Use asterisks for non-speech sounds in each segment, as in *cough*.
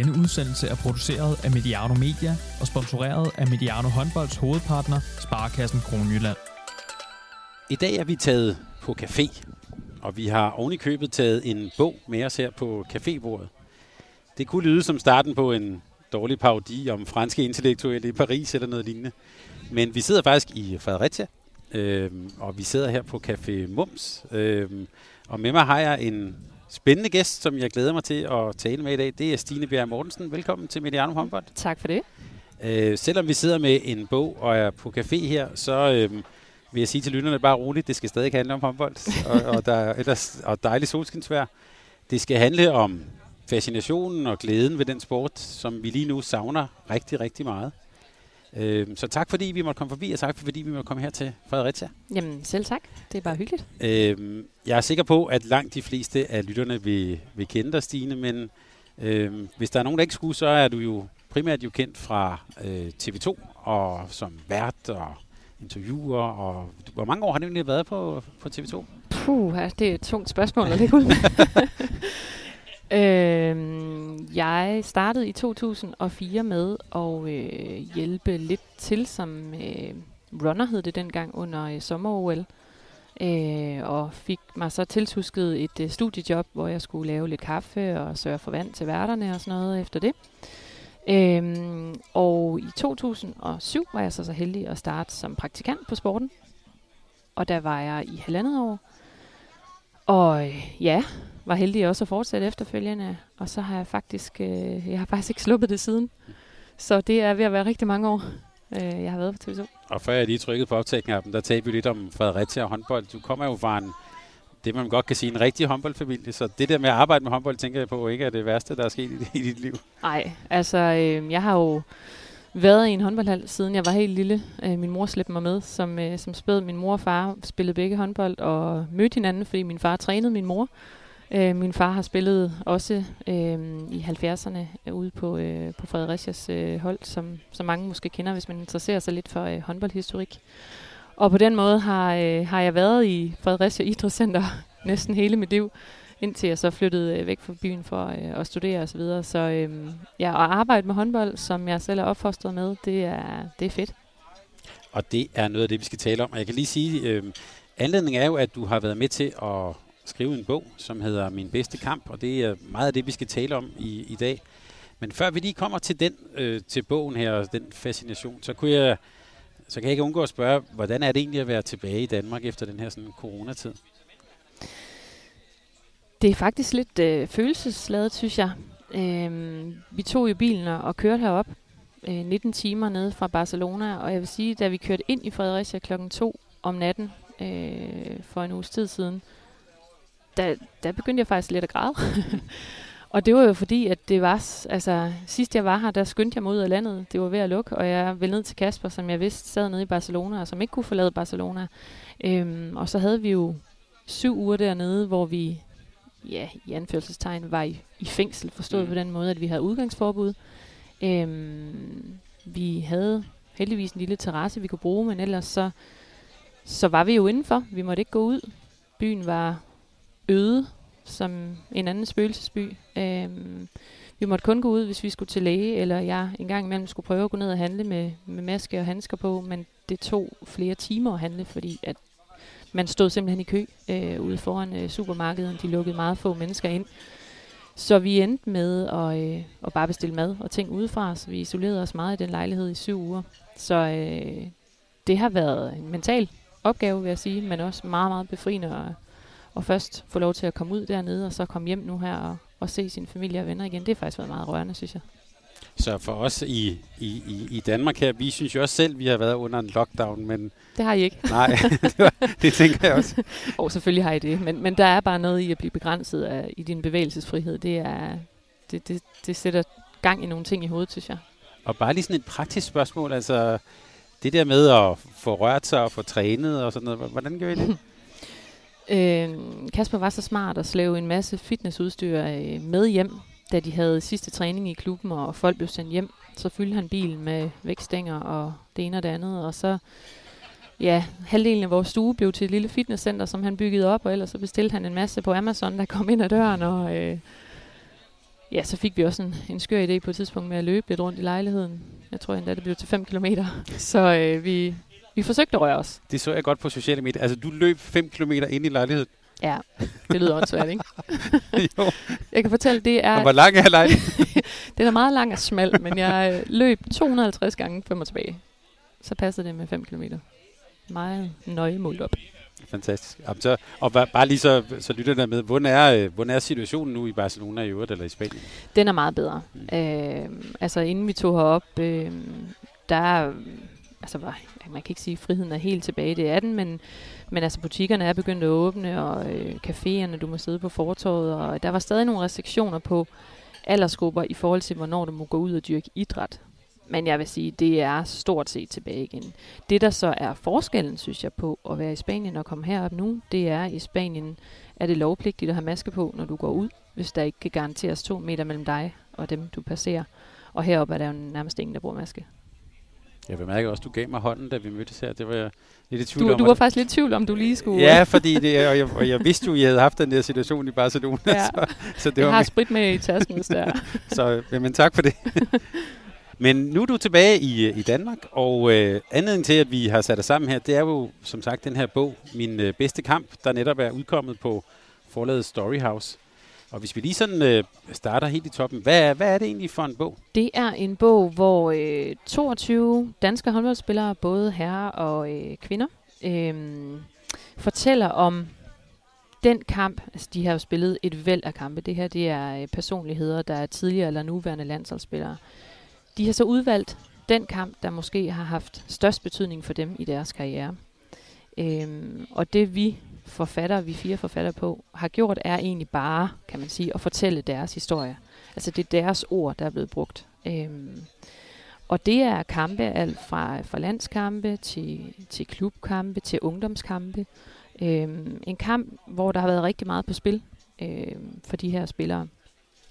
Denne udsendelse er produceret af Mediano Media og sponsoreret af Mediano Håndbolds hovedpartner, Sparkassen Kronjylland. I dag er vi taget på café, og vi har oven i købet taget en bog med os her på cafébordet. Det kunne lyde som starten på en dårlig parodi om franske intellektuelle i Paris eller noget lignende. Men vi sidder faktisk i Fredericia, øh, og vi sidder her på Café Mums. Øh, og med mig har jeg en spændende gæst, som jeg glæder mig til at tale med i dag. Det er Stine Bjerg Mortensen. Velkommen til Mediano Håndbold. Tak for det. Øh, selvom vi sidder med en bog og er på café her, så øh, vil jeg sige til lytterne bare roligt, det skal stadig handle om håndbold, *laughs* og, og der er ellers og dejlig solskinsvær. Det skal handle om fascinationen og glæden ved den sport, som vi lige nu savner rigtig, rigtig meget. Øh, så tak fordi vi måtte komme forbi, og tak fordi vi måtte komme her til Fredericia. Jamen selv tak. Det er bare hyggeligt. Øh, jeg er sikker på, at langt de fleste af lytterne vil, vil kende dig, Stine, men øh, hvis der er nogen, der ikke skulle, så er du jo primært jo kendt fra øh, TV2 og som vært og interviewer. Og, hvor mange år har det egentlig været på, på TV2? Puh, det er et tungt spørgsmål at lægge ud *laughs* *laughs* Øh, jeg startede i 2004 med at øh, hjælpe lidt til som øh, runner, hed det dengang, under øh, sommer-OL. Øh, og fik mig så tilsusket et øh, studiejob, hvor jeg skulle lave lidt kaffe og sørge for vand til værterne og sådan noget efter det. Øhm, og i 2007 var jeg så så heldig at starte som praktikant på sporten. Og der var jeg i halvandet år. Og øh, ja, var heldig også at fortsætte efterfølgende. Og så har jeg faktisk, øh, jeg har faktisk ikke sluppet det siden. Så det er ved at være rigtig mange år, øh, jeg har været på TV2. Og før jeg lige trykkede på optagningen der talte vi lidt om Fredericia og håndbold. Du kommer jo fra en, det man godt kan sige, en rigtig håndboldfamilie. Så det der med at arbejde med håndbold, tænker jeg på, ikke er det værste, der er sket i, i dit liv. Nej, altså øh, jeg har jo været i en håndboldhal, siden jeg var helt lille. Øh, min mor slæbte mig med som, øh, som spæd. Min mor og far spillede begge håndbold og mødte hinanden, fordi min far trænede min mor. Øh, min far har spillet også øh, i 70'erne ude på, øh, på Fredericias øh, hold, som, som mange måske kender, hvis man interesserer sig lidt for øh, håndboldhistorik. Og på den måde har, øh, har jeg været i Fredericia Idrætscenter *laughs* næsten hele mit liv, indtil jeg så flyttede øh, væk fra byen for øh, at studere osv. Så, videre. så øh, ja, at arbejde med håndbold, som jeg selv er opfostret med, det er, det er fedt. Og det er noget af det, vi skal tale om. Og jeg kan lige sige, øh, anledningen er jo, at du har været med til at skrive en bog, som hedder Min bedste kamp, og det er meget af det, vi skal tale om i, i dag. Men før vi lige kommer til den, øh, til bogen her, og den fascination, så kunne jeg, så kan jeg ikke undgå at spørge, hvordan er det egentlig at være tilbage i Danmark efter den her sådan coronatid? Det er faktisk lidt øh, følelsesladet, synes jeg. Øh, vi tog jo bilen og kørte herop øh, 19 timer ned fra Barcelona, og jeg vil sige, da vi kørte ind i Fredericia klokken 2 om natten øh, for en uges tid siden, der, der begyndte jeg faktisk lidt at græde. *laughs* og det var jo fordi, at det var, altså sidst jeg var her, der skyndte jeg mig ud af landet. Det var ved at lukke, og jeg ville ned til Kasper, som jeg vidste sad nede i Barcelona, og som ikke kunne forlade Barcelona. Øhm, og så havde vi jo syv uger dernede, hvor vi, ja, i anførselstegn, var i, i fængsel, forstået mm. på den måde, at vi havde udgangsforbud. Øhm, vi havde heldigvis en lille terrasse, vi kunne bruge, men ellers så, så var vi jo indenfor. Vi måtte ikke gå ud. Byen var øde som en anden spøgelsesby. Øhm, vi måtte kun gå ud, hvis vi skulle til læge, eller jeg en gang imellem skulle prøve at gå ned og handle med, med maske og handsker på, men det tog flere timer at handle, fordi at man stod simpelthen i kø øh, ude foran øh, supermarkedet. De lukkede meget få mennesker ind. Så vi endte med at, øh, at bare bestille mad og ting udefra, så vi isolerede os meget i den lejlighed i syv uger. Så øh, det har været en mental opgave, vil jeg sige, men også meget, meget befriende og og først få lov til at komme ud dernede, og så komme hjem nu her og, og se sin familie og venner igen. Det har faktisk været meget rørende, synes jeg. Så for os i, i, i Danmark her, vi synes jo også selv, vi har været under en lockdown, men... Det har I ikke. Nej, *laughs* det, var, det tænker jeg også. *laughs* og selvfølgelig har I det, men, men der er bare noget i at blive begrænset af, i din bevægelsesfrihed. Det, er, det, det, det sætter gang i nogle ting i hovedet, synes jeg. Og bare lige sådan et praktisk spørgsmål, altså det der med at få rørt sig og få trænet og sådan noget, hvordan gør I det? *laughs* Øh, Kasper var så smart at slæve en masse fitnessudstyr øh, med hjem, da de havde sidste træning i klubben, og folk blev sendt hjem. Så fyldte han bilen med vækstænger og det ene og det andet, og så ja, halvdelen af vores stue blev til et lille fitnesscenter, som han byggede op, og ellers så bestilte han en masse på Amazon, der kom ind ad døren, og, øh, ja, så fik vi også en, en skør idé på et tidspunkt med at løbe lidt rundt i lejligheden. Jeg tror endda, det blev til 5 km. *laughs* Så øh, vi, vi forsøgte at røre os. Det så jeg godt på sociale medier. Altså, du løb 5 km ind i lejligheden. Ja, det lyder åndssvært, ikke? *laughs* jo. Jeg kan fortælle, det er... Og hvor lang er lejligheden? *laughs* det er meget lang og smal, men jeg øh, løb 250 gange frem og tilbage. Så passede det med 5 km. Meget nøje målt op. Fantastisk. Og, så, og bare lige så, så lytter der med, hvordan er, øh, hvordan er situationen nu i Barcelona i øvrigt, eller i Spanien? Den er meget bedre. Mm. Øh, altså inden vi tog herop, øh, der altså man kan ikke sige, at friheden er helt tilbage, det er den, men, men altså butikkerne er begyndt at åbne, og øh, caféerne, du må sidde på fortorvet, og der var stadig nogle restriktioner på aldersgrupper i forhold til, hvornår du må gå ud og dyrke idræt. Men jeg vil sige, det er stort set tilbage igen. Det, der så er forskellen, synes jeg, på at være i Spanien og komme herop nu, det er, at i Spanien er det lovpligtigt at have maske på, når du går ud, hvis der ikke kan garanteres to meter mellem dig og dem, du passerer. Og heroppe er der jo nærmest ingen, der bruger maske. Jeg bemærker også, at du gav mig hånden, da vi mødtes her. Det var jeg lidt i tvivl du, om. Du var faktisk lidt i tvivl om, du lige skulle... Ja, fordi det, og, jeg, og jeg vidste jo, at I havde haft den der situation i Barcelona. *laughs* Ja. Så, så det jeg var har sprit med i tasken, hvis der *laughs* Så jamen, tak for det. *laughs* Men nu er du tilbage i, i Danmark, og øh, anledningen til, at vi har sat os sammen her, det er jo som sagt den her bog, Min øh, bedste kamp, der netop er udkommet på forlaget Storyhouse. Og hvis vi lige sådan øh, starter helt i toppen, hvad er, hvad er det egentlig for en bog? Det er en bog, hvor øh, 22 danske håndboldspillere, både herrer og øh, kvinder, øh, fortæller om den kamp. Altså, de har jo spillet et væld af kampe. Det her det er øh, personligheder, der er tidligere eller nuværende landsholdsspillere. De har så udvalgt den kamp, der måske har haft størst betydning for dem i deres karriere. Øhm, og det vi forfattere, vi fire forfattere på, har gjort, er egentlig bare, kan man sige, at fortælle deres historie. Altså det er deres ord, der er blevet brugt. Øhm, og det er kampe alt fra, fra landskampe til, til klubkampe til ungdomskampe. Øhm, en kamp, hvor der har været rigtig meget på spil øhm, for de her spillere.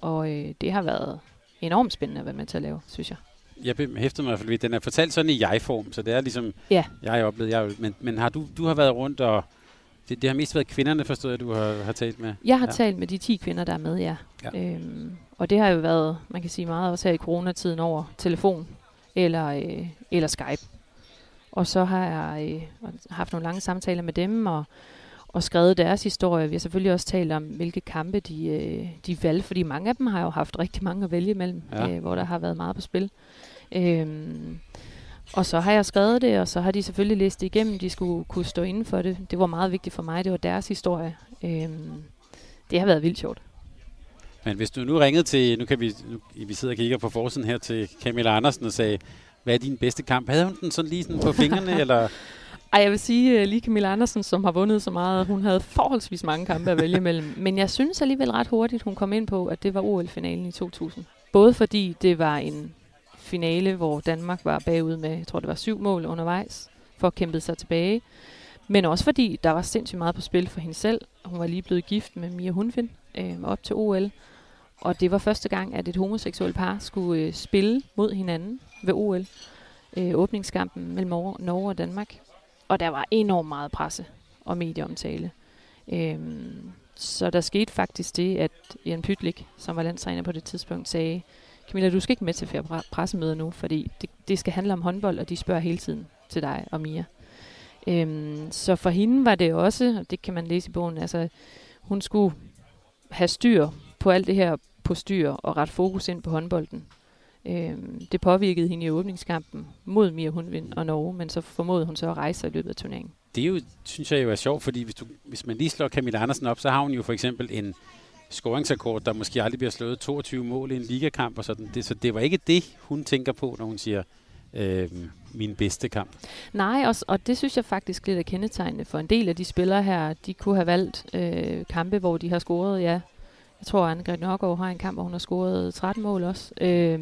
Og øh, det har været enormt spændende at være med til at lave, synes jeg. Jeg hæftede mig i hvert fald ved, den er fortalt sådan i jeg-form, så det er ligesom, ja. jeg har oplevet. Jeg, men, men har du, du har været rundt og det, det har mest været kvinderne, forstået, at du har, har talt med? Jeg har ja. talt med de 10 kvinder, der er med, ja. ja. Øhm, og det har jo været, man kan sige meget også her i coronatiden over telefon eller, øh, eller Skype. Og så har jeg øh, haft nogle lange samtaler med dem og, og skrevet deres historie. Vi har selvfølgelig også talt om, hvilke kampe de, øh, de valgte, fordi mange af dem har jo haft rigtig mange at vælge imellem, ja. øh, hvor der har været meget på spil. Øhm, og så har jeg skrevet det, og så har de selvfølgelig læst det igennem. De skulle kunne stå inden for det. Det var meget vigtigt for mig. Det var deres historie. Øhm, det har været vildt sjovt. Men hvis du nu ringede til, nu kan vi, nu, vi sidder og kigger på forsiden her til Camilla Andersen og sagde, hvad er din bedste kamp? Havde hun den sådan lige sådan på fingrene, *laughs* eller? Ej, jeg vil sige, uh, lige Camilla Andersen, som har vundet så meget, hun havde forholdsvis mange kampe at vælge *laughs* mellem. Men jeg synes alligevel ret hurtigt, hun kom ind på, at det var OL-finalen i 2000. Både fordi det var en finale, hvor Danmark var bagud med, jeg tror det var syv mål undervejs, for at kæmpe sig tilbage. Men også fordi der var sindssygt meget på spil for hende selv. Hun var lige blevet gift med Mia Hunfin øh, op til OL. Og det var første gang, at et homoseksuelt par skulle øh, spille mod hinanden ved OL. Øh, åbningskampen mellem Norge og Danmark. Og der var enormt meget presse og medieomtale. Øh, så der skete faktisk det, at Jan Pytlik, som var landstræner på det tidspunkt, sagde, Camilla, du skal ikke med til flere pressemøder nu, fordi det, det skal handle om håndbold, og de spørger hele tiden til dig og Mia. Øhm, så for hende var det også, og det kan man læse i bogen, altså hun skulle have styr på alt det her på styr og ret fokus ind på håndbolden. Øhm, det påvirkede hende i åbningskampen mod Mia Hundvind og Norge, men så formåede hun så at rejse sig i løbet af turneringen. Det er jo, synes jeg jo er sjovt, fordi hvis, du, hvis man lige slår Camilla Andersen op, så har hun jo for eksempel en scoringsrekord, der måske aldrig bliver slået 22 mål i en ligakamp og sådan. Det, så det var ikke det, hun tænker på, når hun siger, øh, min bedste kamp. Nej, og, og det synes jeg faktisk lidt er kendetegnende for en del af de spillere her. De kunne have valgt øh, kampe, hvor de har scoret, ja. Jeg tror, at Anne Nørgaard har en kamp, hvor hun har scoret 13 mål også. Øh,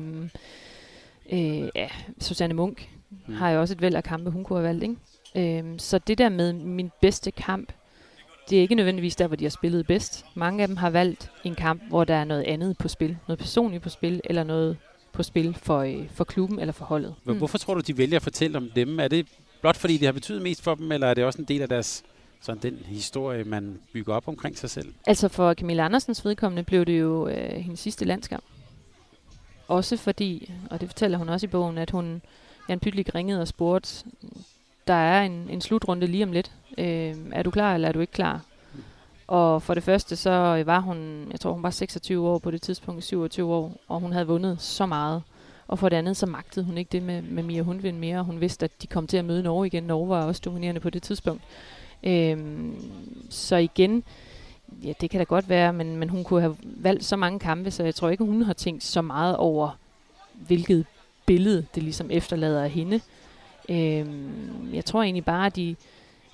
øh, ja, Susanne Munk mm. har jo også et væld af kampe, hun kunne have valgt, ikke? Øh, så det der med min bedste kamp, det er ikke nødvendigvis der, hvor de har spillet bedst. Mange af dem har valgt en kamp, hvor der er noget andet på spil. Noget personligt på spil, eller noget på spil for, øh, for klubben eller for holdet. Mm. Hvorfor tror du, de vælger at fortælle om dem? Er det blot fordi det har betydet mest for dem, eller er det også en del af deres sådan den historie, man bygger op omkring sig selv. Altså for Camilla Andersens vedkommende blev det jo øh, hendes sidste landskamp. Også fordi, og det fortæller hun også i bogen, at hun, Jan Pytlik ringede og spurgte, der er en, en slutrunde lige om lidt. Øh, er du klar, eller er du ikke klar? Og for det første, så øh, var hun, jeg tror hun var 26 år på det tidspunkt, 27 år, og hun havde vundet så meget. Og for det andet, så magtede hun ikke det med, med Mia Hundvind mere, og hun vidste, at de kom til at møde Norge igen. Norge var også dominerende på det tidspunkt. Øhm, så igen, ja, det kan da godt være, men, men hun kunne have valgt så mange kampe, så jeg tror ikke, hun har tænkt så meget over, hvilket billede det ligesom efterlader af hende. Øhm, jeg tror egentlig bare, at de,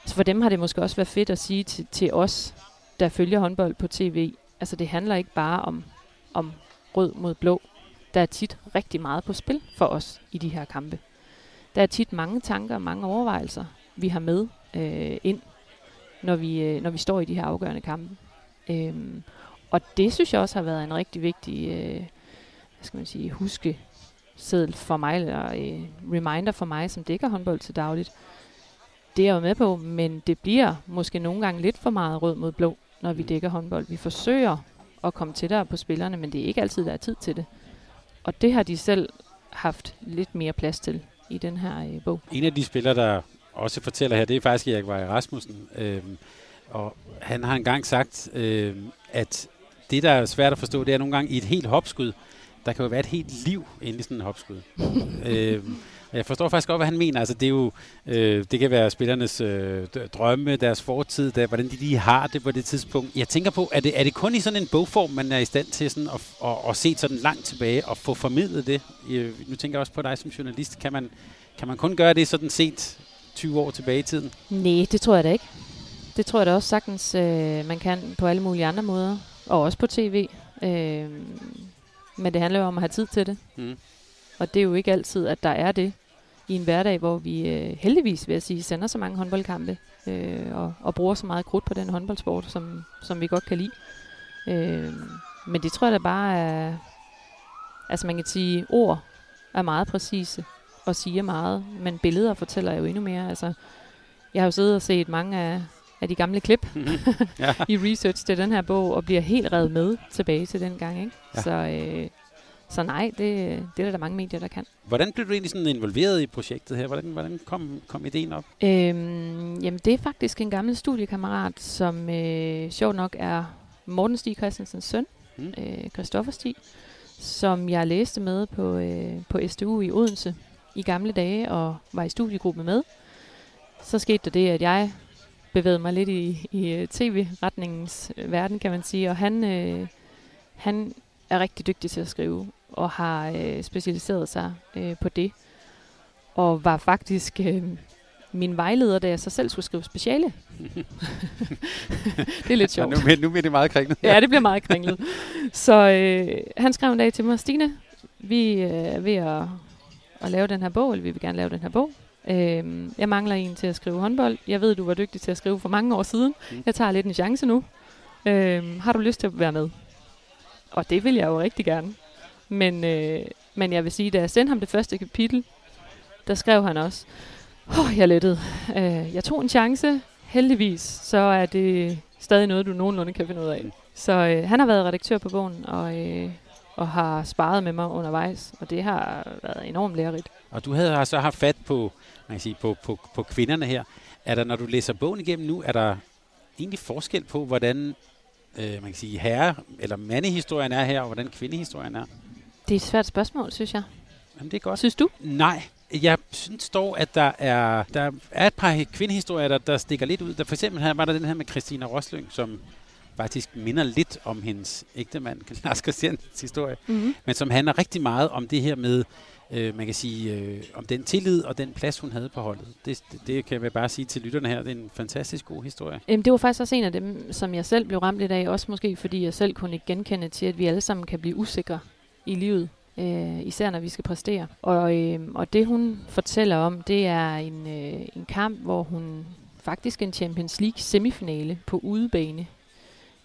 så for dem har det måske også været fedt at sige til, til os, der følger håndbold på tv. Altså det handler ikke bare om, om rød mod blå. Der er tit rigtig meget på spil for os i de her kampe. Der er tit mange tanker og mange overvejelser, vi har med øh, ind, når vi, øh, når vi står i de her afgørende kampe. Øhm, og det synes jeg også har været en rigtig vigtig øh, hvad skal man sige, huskeseddel for mig, eller øh, reminder for mig, som dækker håndbold til dagligt. Det er jeg jo med på, men det bliver måske nogle gange lidt for meget rød mod blå, når vi dækker håndbold. Vi forsøger at komme tættere på spillerne, men det er ikke altid, der er tid til det. Og det har de selv haft lidt mere plads til i den her øh, bog. En af de spillere, der også fortæller her, det er faktisk Erik Vej Rasmussen. Øhm, og han har engang sagt, øhm, at det, der er svært at forstå, det er nogle gange i et helt hopskud, der kan jo være et helt liv inde i sådan en hopskud. *laughs* øhm, jeg forstår faktisk godt, hvad han mener. Altså, det, er jo, øh, det kan være spillernes øh, drømme, deres fortid, der, hvordan de lige har det på det tidspunkt. Jeg tænker på, er det, er det kun i sådan en bogform, man er i stand til sådan at, at, at se sådan langt tilbage og få formidlet det? Nu tænker jeg også på dig som journalist. Kan man, kan man kun gøre det sådan set 20 år tilbage i tiden? Nej, det tror jeg da ikke. Det tror jeg da også sagtens, øh, man kan på alle mulige andre måder. Og også på tv. Øh, men det handler jo om at have tid til det. Mm. Og det er jo ikke altid, at der er det i en hverdag, hvor vi øh, heldigvis, vil jeg sige, sender så mange håndboldkampe øh, og, og bruger så meget krudt på den håndboldsport, som, som vi godt kan lide. Øh, men det tror jeg da bare er... Altså man kan sige, ord er meget præcise og siger meget, men billeder fortæller jo endnu mere. Altså, jeg har jo siddet og set mange af, af de gamle klip ja. *laughs* i research til den her bog, og bliver helt reddet med tilbage til den gang. Ikke? Ja. Så, øh, så nej, det, det er der mange medier, der kan. Hvordan blev du egentlig sådan involveret i projektet her? Hvordan, hvordan kom, kom ideen op? Øhm, jamen, det er faktisk en gammel studiekammerat, som øh, sjovt nok er Morten Stig Christensens søn, mm. øh, Christoffer Stig, som jeg læste med på, øh, på STU i Odense i gamle dage, og var i studiegruppe med. Så skete der det, at jeg bevægede mig lidt i, i øh, tv-retningens øh, verden, kan man sige, og han, øh, han er rigtig dygtig til at skrive, og har øh, specialiseret sig øh, på det. Og var faktisk øh, min vejleder, da jeg så selv skulle skrive speciale. *laughs* det er lidt sjovt. Ja, nu, bliver, nu bliver det meget kringlet. ja, det bliver meget kringlet. Så øh, han skrev en dag til mig, Stine, vi øh, er ved at, at lave den her bog, eller vi vil gerne lave den her bog. Øh, jeg mangler en til at skrive håndbold. Jeg ved, du var dygtig til at skrive for mange år siden. Mm. Jeg tager lidt en chance nu. Øh, har du lyst til at være med? Og det vil jeg jo rigtig gerne. Men, øh, men jeg vil sige, da jeg sendte ham det første kapitel, der skrev han også, Åh, oh, jeg lettede. Øh, jeg tog en chance. Heldigvis, så er det stadig noget, du nogenlunde kan finde ud af. Så øh, han har været redaktør på bogen, og, øh, og har sparet med mig undervejs, og det har været enormt lærerigt. Og du havde så haft fat på, man kan sige, på, på, på kvinderne her. Er der, når du læser bogen igennem nu, er der egentlig forskel på, hvordan øh, man kan sige, herre- eller mandehistorien er her, og hvordan kvindehistorien er? Det er et svært spørgsmål, synes jeg. Jamen, det er godt. Synes du? Nej, jeg synes dog, at der er, der er et par kvindehistorier, der, der stikker lidt ud. Der, for eksempel her var der den her med Christina Roslyng, som faktisk minder lidt om hendes ægtemand, *laughs* Lars Christians historie, mm-hmm. men som handler rigtig meget om det her med, øh, man kan sige, øh, om den tillid og den plads, hun havde på holdet. Det, det, det kan jeg bare sige til lytterne her. Det er en fantastisk god historie. Jamen, det var faktisk også en af dem, som jeg selv blev ramt lidt af, også måske fordi jeg selv kunne ikke genkende til, at vi alle sammen kan blive usikre i livet. Øh, især når vi skal præstere. Og, øh, og det hun fortæller om, det er en, øh, en kamp, hvor hun faktisk en Champions League semifinale på udebane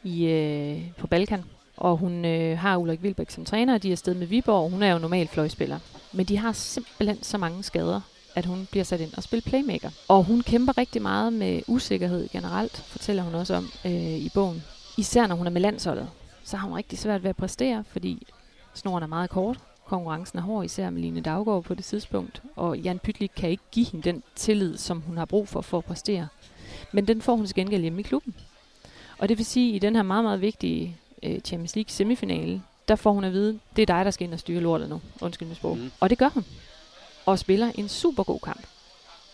i, øh, på Balkan. Og hun øh, har Ulrik Wilbæk som træner, og de er afsted med Viborg. Hun er jo normal fløjspiller. Men de har simpelthen så mange skader, at hun bliver sat ind og spiller playmaker. Og hun kæmper rigtig meget med usikkerhed generelt, fortæller hun også om øh, i bogen. Især når hun er med landsholdet, så har hun rigtig svært ved at præstere, fordi snoren er meget kort. Konkurrencen er hård, især med Line Daggaard på det tidspunkt. Og Jan Pytlik kan ikke give hende den tillid, som hun har brug for for at præstere. Men den får hun til gengæld hjemme i klubben. Og det vil sige, at i den her meget, meget vigtige øh, Champions League semifinale, der får hun at vide, det er dig, der skal ind og styre lortet nu. Undskyld med sprog. Mm. Og det gør hun. Og spiller en super god kamp.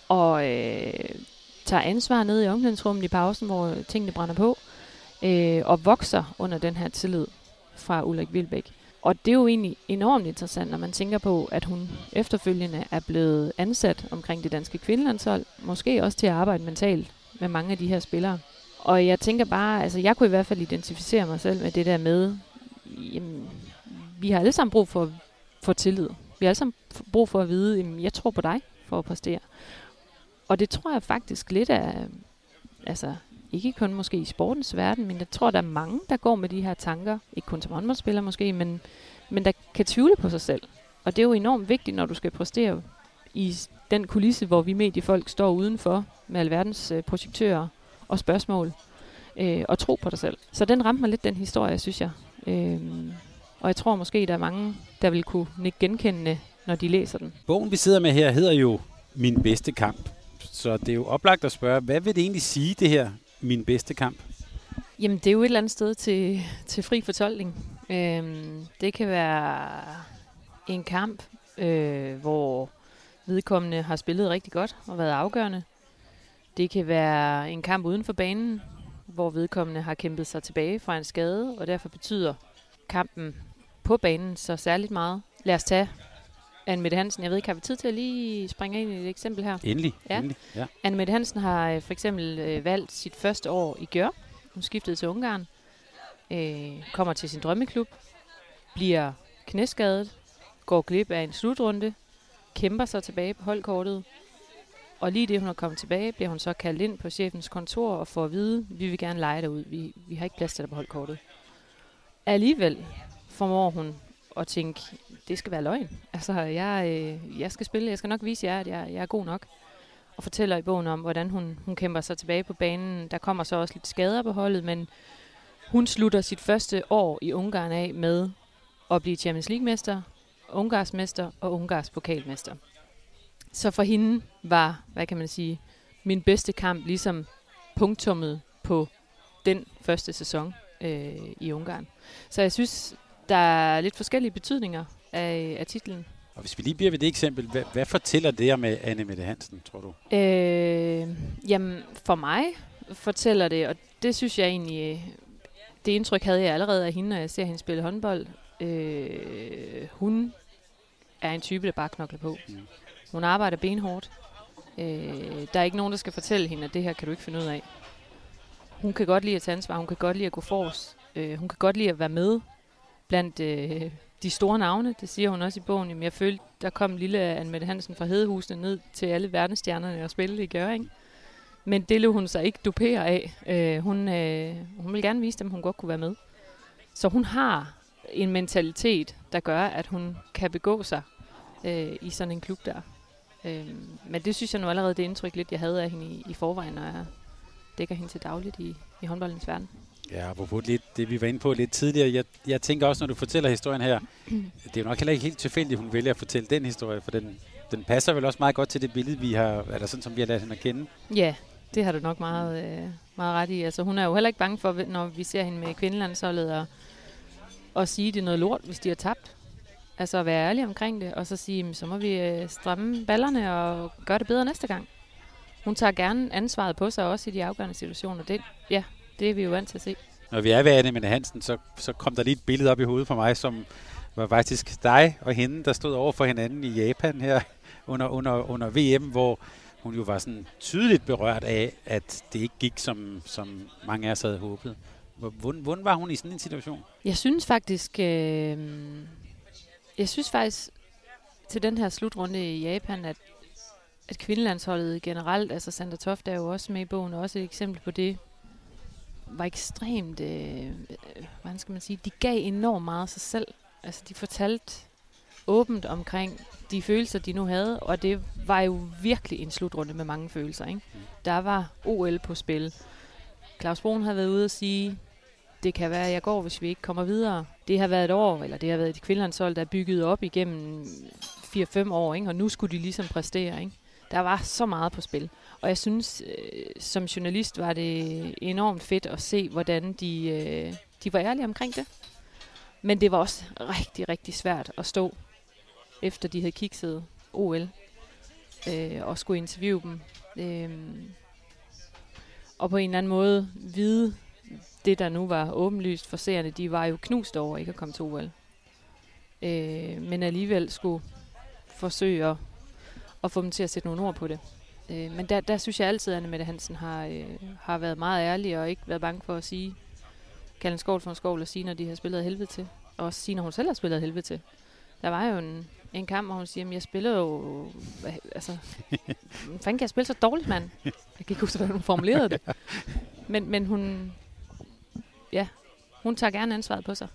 Og øh, tager ansvar ned i omklædningsrummet i pausen, hvor tingene brænder på. Øh, og vokser under den her tillid fra Ulrik Vilbæk. Og det er jo egentlig enormt interessant, når man tænker på, at hun efterfølgende er blevet ansat omkring det danske kvindelandshold. Måske også til at arbejde mentalt med mange af de her spillere. Og jeg tænker bare, altså jeg kunne i hvert fald identificere mig selv med det der med, jamen, vi har alle sammen brug for, for tillid. Vi har alle sammen brug for at vide, jamen, jeg tror på dig for at præstere. Og det tror jeg faktisk lidt af, altså ikke kun måske i sportens verden, men jeg tror, der er mange, der går med de her tanker, ikke kun som håndboldspiller måske, men, men der kan tvivle på sig selv. Og det er jo enormt vigtigt, når du skal præstere i den kulisse, hvor vi mediefolk står udenfor med alverdens øh, projektører og spørgsmål, øh, og tro på dig selv. Så den ramte mig lidt, den historie, synes jeg. Øh, og jeg tror måske, der er mange, der vil kunne nikke genkendende, når de læser den. Bogen, vi sidder med her, hedder jo Min bedste kamp. Så det er jo oplagt at spørge, hvad vil det egentlig sige, det her min bedste kamp? Jamen, det er jo et eller andet sted til, til fri fortolkning. Øhm, det kan være en kamp, øh, hvor vedkommende har spillet rigtig godt og været afgørende. Det kan være en kamp uden for banen, hvor vedkommende har kæmpet sig tilbage fra en skade, og derfor betyder kampen på banen så særligt meget. Lad os tage Anne Mette Hansen. Jeg ved ikke, har vi tid til at lige springe ind i et eksempel her? Endelig. Ja. Endelig. ja. Anne Mette Hansen har øh, for eksempel øh, valgt sit første år i Gør. Hun skiftede til Ungarn. Øh, kommer til sin drømmeklub. Bliver knæskadet. Går glip af en slutrunde. Kæmper sig tilbage på holdkortet. Og lige det, hun er kommet tilbage, bliver hun så kaldt ind på chefens kontor og får at vide, vi vil gerne lege dig ud. Vi, vi har ikke plads til dig på holdkortet. Alligevel formår hun at tænke, det skal være løgn. Altså, jeg, øh, jeg skal spille, jeg skal nok vise jer, at jeg, jeg er god nok. Og fortæller i bogen om, hvordan hun, hun kæmper sig tilbage på banen. Der kommer så også lidt skader på holdet, men hun slutter sit første år i Ungarn af med at blive Champions League-mester, Ungarsmester og Ungars pokalmester. Så for hende var, hvad kan man sige, min bedste kamp ligesom punktummet på den første sæson øh, i Ungarn. Så jeg synes, der er lidt forskellige betydninger af, af titlen. Og hvis vi lige bliver ved det eksempel, hvad, hvad fortæller det om Anne Mette Hansen, tror du? Øh, jamen, for mig fortæller det, og det synes jeg egentlig, det indtryk havde jeg allerede af hende, når jeg ser hende spille håndbold. Øh, hun er en type, der bare knokler på. Mm. Hun arbejder benhårdt. Øh, der er ikke nogen, der skal fortælle hende, at det her kan du ikke finde ud af. Hun kan godt lide at tage ansvar, hun kan godt lide at gå forrest. Øh, hun kan godt lide at være med blandt øh, de store navne, det siger hun også i bogen. Jamen, jeg følte, der kom lille Anne Hansen fra Hedehusene ned til alle verdensstjernerne og spille i Gøring. Men det lå hun sig ikke dupere af. Øh, hun, øh, hun vil gerne vise dem, hun godt kunne være med. Så hun har en mentalitet, der gør, at hun kan begå sig øh, i sådan en klub der. Øh, men det synes jeg nu allerede, det indtryk lidt, jeg havde af hende i, i forvejen, når jeg dækker hende til dagligt i, i håndboldens verden. Ja, apropos lidt det, vi var inde på lidt tidligere. Jeg, jeg tænker også, når du fortæller historien her, *clears throat* det er jo nok heller ikke helt tilfældigt, hun vælger at fortælle den historie, for den, den passer vel også meget godt til det billede, vi har, eller sådan som vi har lært hende at kende. Ja, det har du nok meget, øh, meget ret i. Altså, hun er jo heller ikke bange for, når vi ser hende med kvindelandsholdet, at, at sige, det er noget lort, hvis de har tabt. Altså at være ærlig omkring det, og så sige, så må vi øh, stramme ballerne og gøre det bedre næste gang. Hun tager gerne ansvaret på sig, også i de afgørende situationer. Det, ja, det er vi jo vant til at se. Når vi er ved Anne Hansen, så, så kom der lige et billede op i hovedet for mig, som var faktisk dig og hende, der stod over for hinanden i Japan her under, under, under VM, hvor hun jo var sådan tydeligt berørt af, at det ikke gik, som, som mange af os havde håbet. Hvordan, hvordan var hun i sådan en situation? Jeg synes faktisk, øh, jeg synes faktisk til den her slutrunde i Japan, at, at kvindelandsholdet generelt, altså Sandra Toft er jo også med i bogen, og også et eksempel på det, var ekstremt, øh, hvordan skal man sige, de gav enormt meget af sig selv. Altså de fortalte åbent omkring de følelser, de nu havde, og det var jo virkelig en slutrunde med mange følelser. Ikke? Der var OL på spil. Claus Brun har været ude og sige, det kan være, at jeg går, hvis vi ikke kommer videre. Det har været et år, eller det har været et kvindelandshold, der er bygget op igennem 4-5 år, ikke? og nu skulle de ligesom præstere. Ikke? Der var så meget på spil. Og jeg synes, øh, som journalist var det enormt fedt at se, hvordan de, øh, de var ærlige omkring det. Men det var også rigtig, rigtig svært at stå, efter de havde kikset OL, øh, og skulle interviewe dem. Øh, og på en eller anden måde vide, det der nu var åbenlyst for seerne, de var jo knust over ikke at komme til OL. Øh, men alligevel skulle forsøge at, at få dem til at sætte nogle ord på det. Øh, men der, der synes jeg altid, at Anne Mette Hansen har, øh, har været meget ærlig og ikke været bange for at sige, kalde en skål for en skål og sige, når de har spillet helvede til. Og også sige, når hun selv har spillet helvede til. Der var jo en, en kamp, hvor hun siger, at jeg spiller jo... Altså, fanden kan jeg spille så dårligt, mand? Jeg kan ikke huske, hvordan hun formulerede det. Men, men hun... Ja, hun tager gerne ansvaret på sig.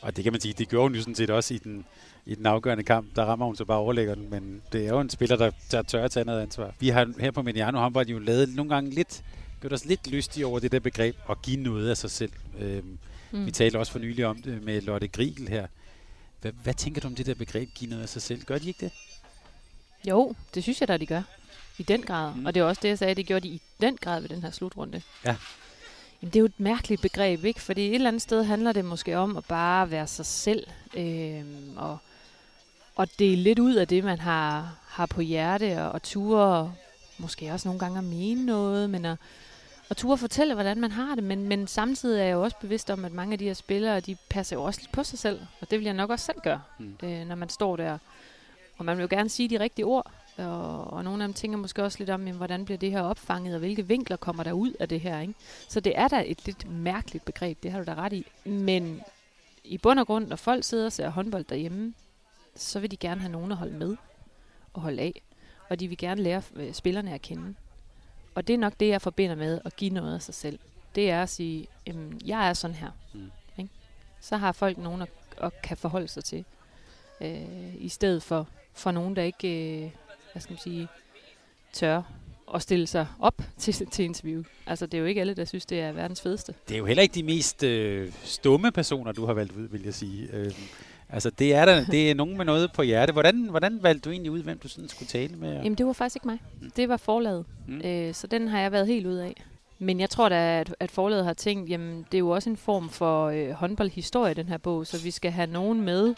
Og det kan man sige, det gjorde hun jo sådan set også i den, i den afgørende kamp. Der rammer hun så bare overlægger den, men det er jo en spiller, der, der tør at tage noget ansvar. Vi har her på Mediano håndbold jo lavet nogle gange lidt, gjort os lidt lystige over det der begreb at give noget af sig selv. Øhm, mm. Vi talte også for nylig om det med Lotte Grigel her. Hvad, hvad tænker du om det der begreb, give noget af sig selv? Gør de ikke det? Jo, det synes jeg da, de gør. I den grad. Mm. Og det er også det, jeg sagde, det gjorde de i den grad ved den her slutrunde. Ja. Jamen, det er jo et mærkeligt begreb, ikke? Fordi et eller andet sted handler det måske om at bare være sig selv. Øh, og, og det er lidt ud af det, man har, har på hjerte, og, og ture måske også nogle gange at mene noget, men at, at ture fortælle, hvordan man har det. Men, men samtidig er jeg jo også bevidst om, at mange af de her spillere, de passer jo også lidt på sig selv. Og det vil jeg nok også selv gøre, mm. øh, når man står der. Og man vil jo gerne sige de rigtige ord. Og, og nogle af dem tænker måske også lidt om, jamen, hvordan bliver det her opfanget, og hvilke vinkler kommer der ud af det her. Ikke? Så det er da et lidt mærkeligt begreb, det har du da ret i. Men i bund og grund, når folk sidder og ser håndbold derhjemme, så vil de gerne have nogen at holde med og holde af. Og de vil gerne lære øh, spillerne at kende. Og det er nok det, jeg forbinder med at give noget af sig selv. Det er at sige, jamen, jeg er sådan her. Mm. Ikke? Så har folk nogen at, at kan forholde sig til. Øh, I stedet for, for nogen, der ikke... Øh, hvad skal man sige, tør at stille sig op *laughs* til, til interview. Altså, det er jo ikke alle, der synes, det er verdens fedeste. Det er jo heller ikke de mest øh, stumme personer, du har valgt ud, vil jeg sige. Øh, altså, det er, der, det er nogen med noget på hjerte. Hvordan, hvordan valgte du egentlig ud, hvem du sådan skulle tale med? Jamen, det var faktisk ikke mig. Mm. Det var forlaget. Mm. Øh, så den har jeg været helt ud af. Men jeg tror da, at, at forlaget har tænkt, jamen, det er jo også en form for øh, håndboldhistorie, den her bog, så vi skal have nogen med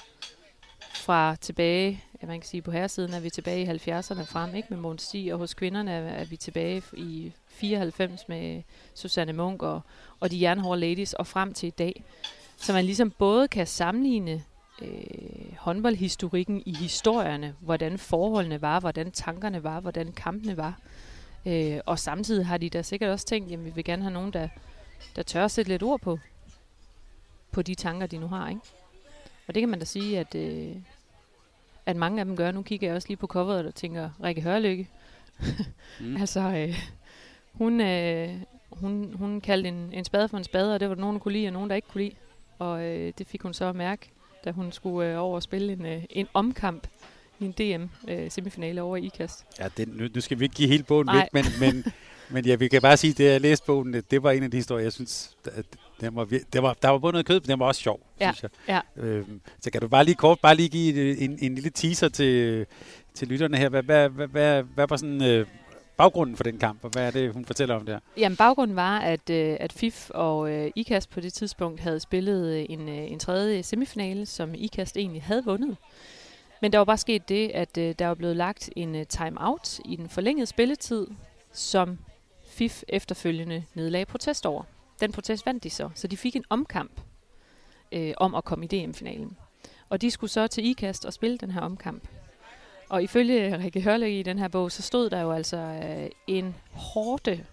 fra tilbage ja, man kan sige, på herresiden er vi tilbage i 70'erne frem, ikke med Måns Stig, og hos kvinderne er, er vi tilbage i 94 med Susanne Munk og, og de jernhårde ladies, og frem til i dag. Så man ligesom både kan sammenligne øh, håndboldhistorikken i historierne, hvordan forholdene var, hvordan tankerne var, hvordan kampene var. Øh, og samtidig har de da sikkert også tænkt, at vi vil gerne have nogen, der, der tør at sætte lidt ord på, på de tanker, de nu har. Ikke? Og det kan man da sige, at, øh, at mange af dem gør. Nu kigger jeg også lige på coveret og tænker, Rikke Hørlykke. *laughs* mm. altså, øh, hun, øh, hun, hun kaldte en, en spade for en spade, og det var der nogen, der kunne lide, og nogen, der ikke kunne lide. Og øh, det fik hun så at mærke, da hun skulle øh, over og spille en, øh, en omkamp i en DM-semifinale øh, over i IKAST. Ja, den, nu, nu skal vi ikke give hele bogen Nej. væk, men, men, men ja, vi kan bare sige, at det jeg læste bogen, det var en af de historier, jeg synes, den var, det var, der var både noget kød, men den var også sjov, ja, synes jeg. Ja. Øhm, så kan du bare lige kort bare lige give en, en lille teaser til, til lytterne her. Hvad, hvad, hvad, hvad, hvad var sådan øh, baggrunden for den kamp, og hvad er det, hun fortæller om der? Jamen, baggrunden var, at, øh, at FIF og øh, IKAST på det tidspunkt havde spillet øh, en, øh, en tredje semifinale, som IKAST egentlig havde vundet. Men der var bare sket det, at øh, der var blevet lagt en uh, time-out i den forlængede spilletid, som FIF efterfølgende nedlagde protest over. Den protest vandt de så, så de fik en omkamp øh, om at komme i DM-finalen. Og de skulle så til IKAST og spille den her omkamp. Og ifølge Rikke Hørle i den her bog, så stod der jo altså øh, en hårde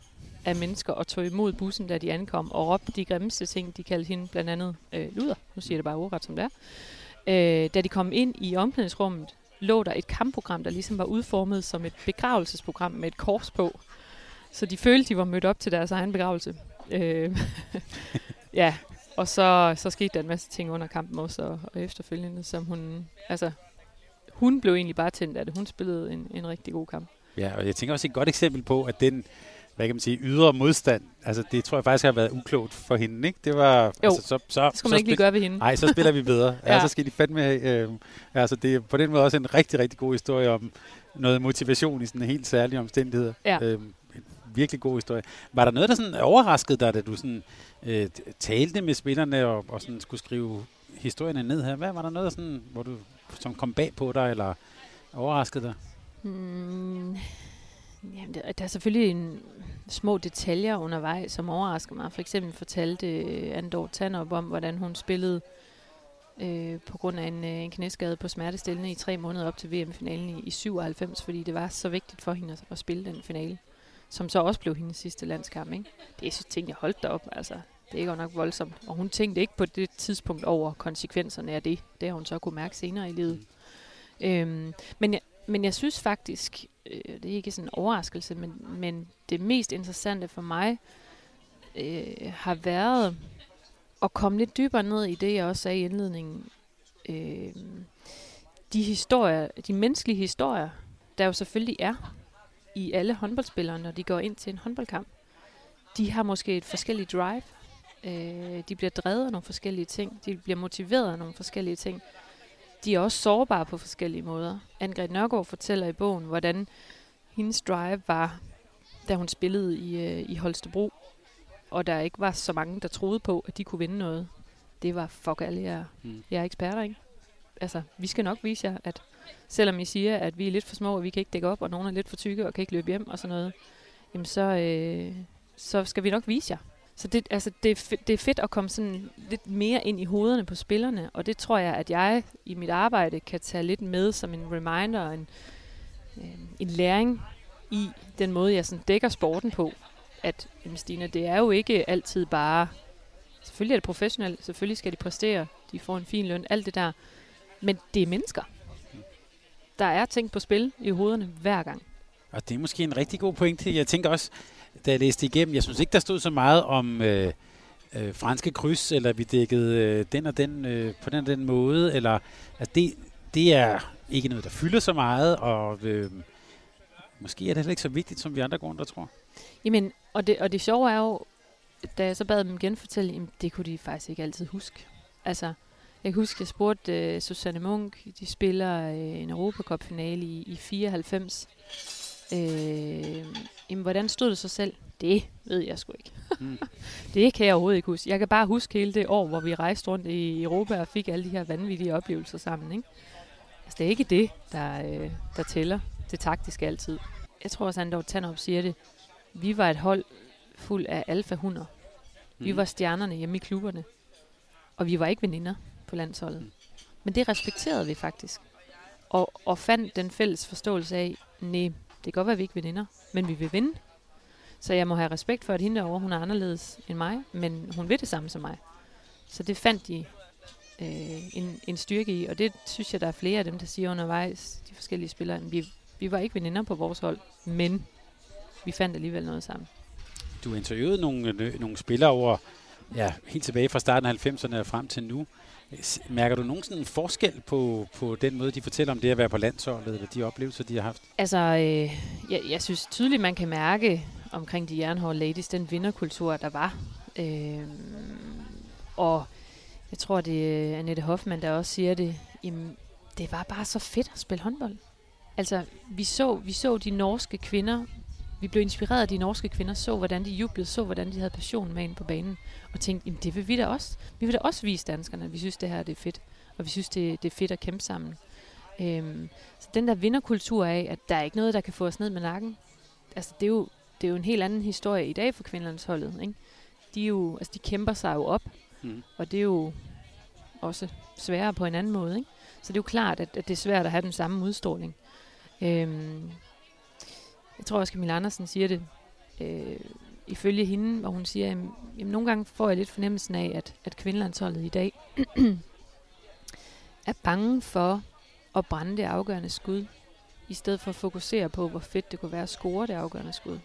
af mennesker og tog imod bussen, da de ankom, og råbte de grimmeste ting. De kaldte hende blandt andet øh, luder. Nu siger jeg det bare ordret som det er. Øh, da de kom ind i omklædningsrummet, lå der et kampprogram, der ligesom var udformet som et begravelsesprogram med et kors på. Så de følte, de var mødt op til deres egen begravelse. Øh, *laughs* ja, og så, så skete der en masse ting under kampen også, og, og efterfølgende, som hun, altså, hun blev egentlig bare tændt af det. Hun spillede en, en rigtig god kamp. Ja, og jeg tænker også et godt eksempel på, at den hvad kan man sige, ydre modstand, altså det tror jeg faktisk har været uklogt for hende, ikke? Det var, jo, altså, så, så, det skal man så ikke lige gøre ved hende. Nej, så spiller vi bedre. *laughs* ja. ja. så skal de fandme øh, altså det er på den måde også en rigtig, rigtig god historie om noget motivation i sådan en helt særlig omstændighed. Ja. Øh, virkelig god historie. Var der noget, der sådan overraskede dig, da du sådan, øh, talte med spillerne og, og sådan skulle skrive historierne ned her? Hvad var der noget, der sådan, hvor du, som kom bag på dig, eller overraskede dig? Mm, jamen, der, der er selvfølgelig en, små detaljer undervejs, som overrasker mig. For eksempel fortalte øh, Andor Tanop om, hvordan hun spillede øh, på grund af en, øh, en knæskade på smertestillende i tre måneder op til VM-finalen i, i 97, fordi det var så vigtigt for hende at, at spille den finale, som så også blev hendes sidste landskamp. Ikke? Det er så ting, jeg holdt derop. Altså, det er godt nok voldsomt. Og hun tænkte ikke på det tidspunkt over konsekvenserne af det. Det har hun så kunne mærke senere i livet. Mm. Øhm, men, jeg, men jeg synes faktisk, øh, det er ikke sådan en overraskelse, men, men det mest interessante for mig øh, har været at komme lidt dybere ned i det, jeg også sagde i indledningen. Øh, de historier, de menneskelige historier, der jo selvfølgelig er i alle håndboldspillere, når de går ind til en håndboldkamp. De har måske et forskelligt drive. Øh, de bliver drevet af nogle forskellige ting. De bliver motiveret af nogle forskellige ting. De er også sårbare på forskellige måder. Angrid Nørgaard fortæller i bogen, hvordan hendes drive var, da hun spillede i, øh, i Holstebro, og der ikke var så mange, der troede på, at de kunne vinde noget. Det var fuck alle jer. Mm. Jeg er eksperter, ikke? Altså, vi skal nok vise jer, at selvom I siger, at vi er lidt for små, og vi kan ikke dække op, og nogen er lidt for tykke, og kan ikke løbe hjem og sådan noget, jamen så, øh, så skal vi nok vise jer. Så det, altså, det, er det er fedt at komme sådan lidt mere ind i hovederne på spillerne, og det tror jeg, at jeg i mit arbejde kan tage lidt med som en reminder og en, øh, en læring i den måde, jeg sådan dækker sporten på. At, jamen Stine, det er jo ikke altid bare... Selvfølgelig er det professionelt, selvfølgelig skal de præstere, de får en fin løn, alt det der. Men det er mennesker. Der er ting på spil i hovederne hver gang. Og det er måske en rigtig god pointe. Jeg tænker også, da jeg læste igennem, jeg synes ikke, der stod så meget om øh, øh, franske kryds, eller vi dækkede øh, den og den øh, på den og den måde, eller at det, det er ikke noget, der fylder så meget, og øh, måske er det heller ikke så vigtigt, som vi andre går der tror. Jamen, og det, og det sjove er jo, da jeg så bad dem genfortælle, jamen, det kunne de faktisk ikke altid huske. Altså, jeg kan huske, jeg spurgte uh, Susanne Munk, de spiller uh, en Europacup-finale i, i 94. Uh, jamen, hvordan stod det så selv? Det ved jeg sgu ikke. mm. *laughs* det kan jeg overhovedet ikke huske. Jeg kan bare huske hele det år, hvor vi rejste rundt i Europa og fik alle de her vanvittige oplevelser sammen. Ikke? Altså, det er ikke det, der, uh, der tæller. Det taktiske altid. Jeg tror også, Andor Tanop siger det. Vi var et hold fuld af alfahunder. Mm. Vi var stjernerne hjemme i klubberne. Og vi var ikke veninder på landsholdet. Men det respekterede vi faktisk. Og, og fandt den fælles forståelse af, nej, det kan godt være, at vi ikke veninder, men vi vil vinde. Så jeg må have respekt for, at hende derovre, hun er anderledes end mig, men hun vil det samme som mig. Så det fandt de øh, en, en styrke i, og det synes jeg, der er flere af dem, der siger undervejs, de forskellige spillere, vi, vi var ikke veninder på vores hold, men vi fandt alligevel noget sammen. Du interviewede nogle, øh, nogle spillere over, ja, helt tilbage fra starten af 90'erne og frem til nu. Mærker du nogensinde en forskel på, på den måde, de fortæller om det at være på landsholdet, eller de oplevelser, de har haft? Altså, øh, jeg, jeg synes tydeligt, man kan mærke omkring de jernhårde ladies, den vinderkultur, der var. Øh, og jeg tror, det er Annette Hoffmann, der også siger det, jamen, det var bare så fedt at spille håndbold. Altså, vi så, vi så de norske kvinder, vi blev inspireret af de norske kvinder, så hvordan de jublede, så hvordan de havde passion med ind på banen, og tænkte, jamen det vil vi da også. Vi vil da også vise danskerne, at vi synes, det her det er fedt, og vi synes, det, det er fedt at kæmpe sammen. Øhm, så den der vinderkultur af, at der er ikke noget, der kan få os ned med nakken, altså det er jo, det er jo en helt anden historie i dag for kvinderlandsholdet. Ikke? De, er jo, altså de kæmper sig jo op, mm. og det er jo også sværere på en anden måde. Ikke? Så det er jo klart, at, at det er svært at have den samme udstråling. Øhm, jeg tror også, Camilla Andersen siger det øh, ifølge hende, hvor hun siger, at jamen, nogle gange får jeg lidt fornemmelsen af, at, at kvindelandsholdet i dag *clears throat* er bange for at brænde det afgørende skud, i stedet for at fokusere på, hvor fedt det kunne være at score det afgørende skud.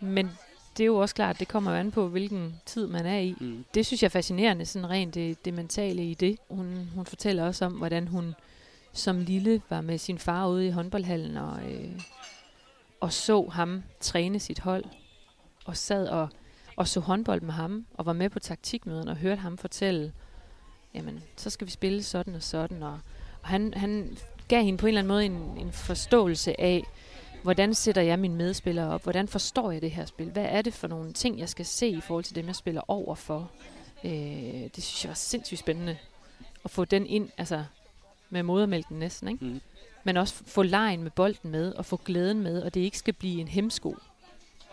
Men det er jo også klart, det kommer an på, hvilken tid man er i. Mm. Det synes jeg er fascinerende, sådan rent det, det mentale i det. Hun, hun fortæller også om, hvordan hun som lille var med sin far ude i håndboldhallen og, øh, og så ham træne sit hold, og sad og, og så håndbold med ham, og var med på taktikmøderne og hørte ham fortælle, jamen, så skal vi spille sådan og sådan, og, og han, han gav hende på en eller anden måde en, en forståelse af, hvordan sætter jeg mine medspillere op? Hvordan forstår jeg det her spil? Hvad er det for nogle ting, jeg skal se i forhold til dem, jeg spiller over for? Øh, det synes jeg var sindssygt spændende at få den ind, altså med modermælken næsten, ikke? Mm. Men også få lejen med bolden med, og få glæden med, og det ikke skal blive en hemsko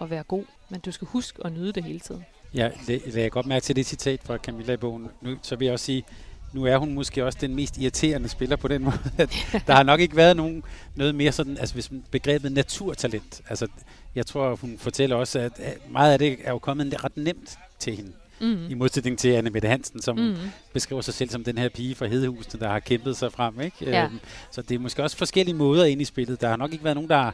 at være god, men du skal huske at nyde det hele tiden. Ja, det lagde jeg godt mærke til det citat fra Camilla i bogen. Nu, så vil jeg også sige, nu er hun måske også den mest irriterende spiller på den *laughs* måde. At der har nok ikke været nogen, noget mere sådan, altså hvis begrebet naturtalent. Altså, jeg tror, hun fortæller også, at meget af det er jo kommet ret nemt til hende. Mm. I modsætning til Anne Mette Hansen, som mm. beskriver sig selv som den her pige fra Hedehusene, der har kæmpet sig frem. Ikke? Ja. Øhm, så det er måske også forskellige måder ind i spillet. Der har nok ikke været nogen, der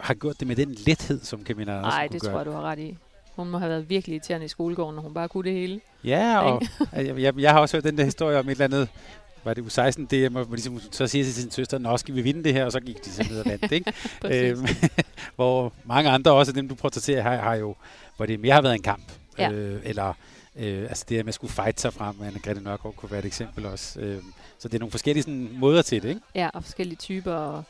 har gjort det med den lethed, som Camilla også Nej, det gøre. tror jeg, du har ret i. Hun må have været virkelig irriterende i skolegården, når hun bare kunne det hele. Ja, og jeg, jeg, jeg har også hørt den der historie om et eller andet, var det U16 DM, hvor ligesom, så siger til sin søster, nå, skal vi vinde det her, og så gik de så ned og vandt, ikke? *laughs* øhm, *laughs* hvor mange andre, også dem du portrætterer, har, har jo, hvor det mere har været en kamp, Ja. øh, eller øh, altså det, at man skulle fight sig frem, Anne Grete Nørgaard kunne være et eksempel også. Øh, så det er nogle forskellige sådan, måder til det, ikke? Ja, og forskellige typer, og,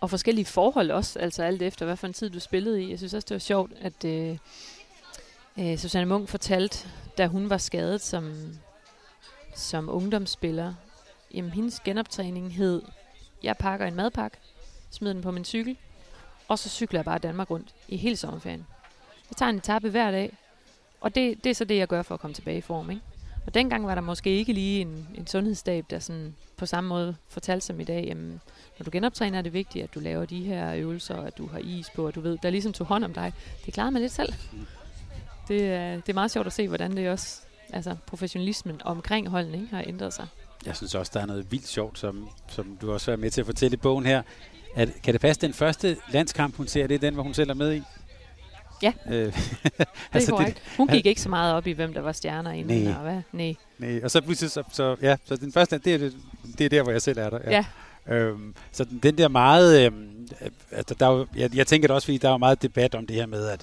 og forskellige forhold også, altså alt efter, hvad for en tid du spillede i. Jeg synes også, det var sjovt, at øh, øh, Susanne Munk fortalte, da hun var skadet som, som ungdomsspiller, jamen hendes genoptræning hed, jeg pakker en madpakke, smider den på min cykel, og så cykler jeg bare Danmark rundt i hele sommerferien. Jeg tager en etape hver dag, og det, det er så det, jeg gør for at komme tilbage i form. Ikke? Og dengang var der måske ikke lige en, en sundhedsstab, der sådan på samme måde fortalte som i dag, jamen, når du genoptræner, er det vigtigt, at du laver de her øvelser, at du har is på, og du ved, der ligesom tog hånd om dig. Det klarer man lidt selv. Det, er- det er meget sjovt at se, hvordan det også, altså professionalismen omkring holdene ikke, har ændret sig. Jeg synes også, der er noget vildt sjovt, som, som du også er med til at fortælle i bogen her. At, kan det passe, den første landskamp, hun ser, det er den, hvor hun selv er med i? Ja. Øh, *laughs* Det er altså, korrekt. Hun gik ikke så meget op i, hvem der var stjerner inden, Nej. og hvad? Nej. Nej, og så pludselig, så, så, ja, så den første, det er, det, det er der, hvor jeg selv er der. Ja. Øhm, så den, den der meget, øhm, altså, der er jo, jeg, jeg tænker det også, fordi der er jo meget debat om det her med, at,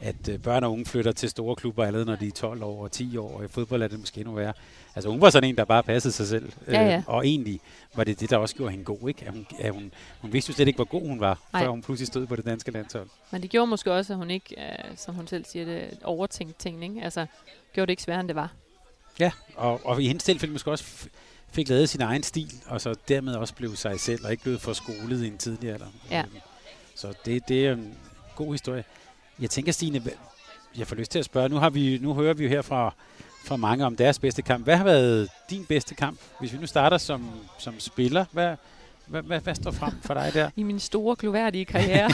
at øh, børn og unge flytter til store klubber allerede, når de er 12 år og 10 år, og i fodbold er det måske endnu værre. Altså hun var sådan en, der bare passede sig selv. øh, Ja, ja. og egentlig var det det, der også gjorde hende god. Ikke? At hun, at hun, hun vidste jo slet ikke, hvor god hun var, Nej. før hun pludselig stod på det danske landshold. Men det gjorde måske også, at hun ikke, øh, som hun selv siger det, overtænkt ting, ikke? Altså, gjorde det ikke sværere, end det var. Ja, og, og i hendes tilfælde måske også fik lavet sin egen stil, og så dermed også blev sig selv, og ikke blevet for skolet i en tidlig alder. Ja. Øhm, Så det, det er en god historie. Jeg tænker, Stine, jeg får lyst til at spørge, nu, har vi, nu hører vi jo her fra, fra mange om deres bedste kamp. Hvad har været din bedste kamp? Hvis vi nu starter som, som spiller, hvad, hvad, hvad, hvad står frem for dig der? *laughs* I min store, gloværdige karriere.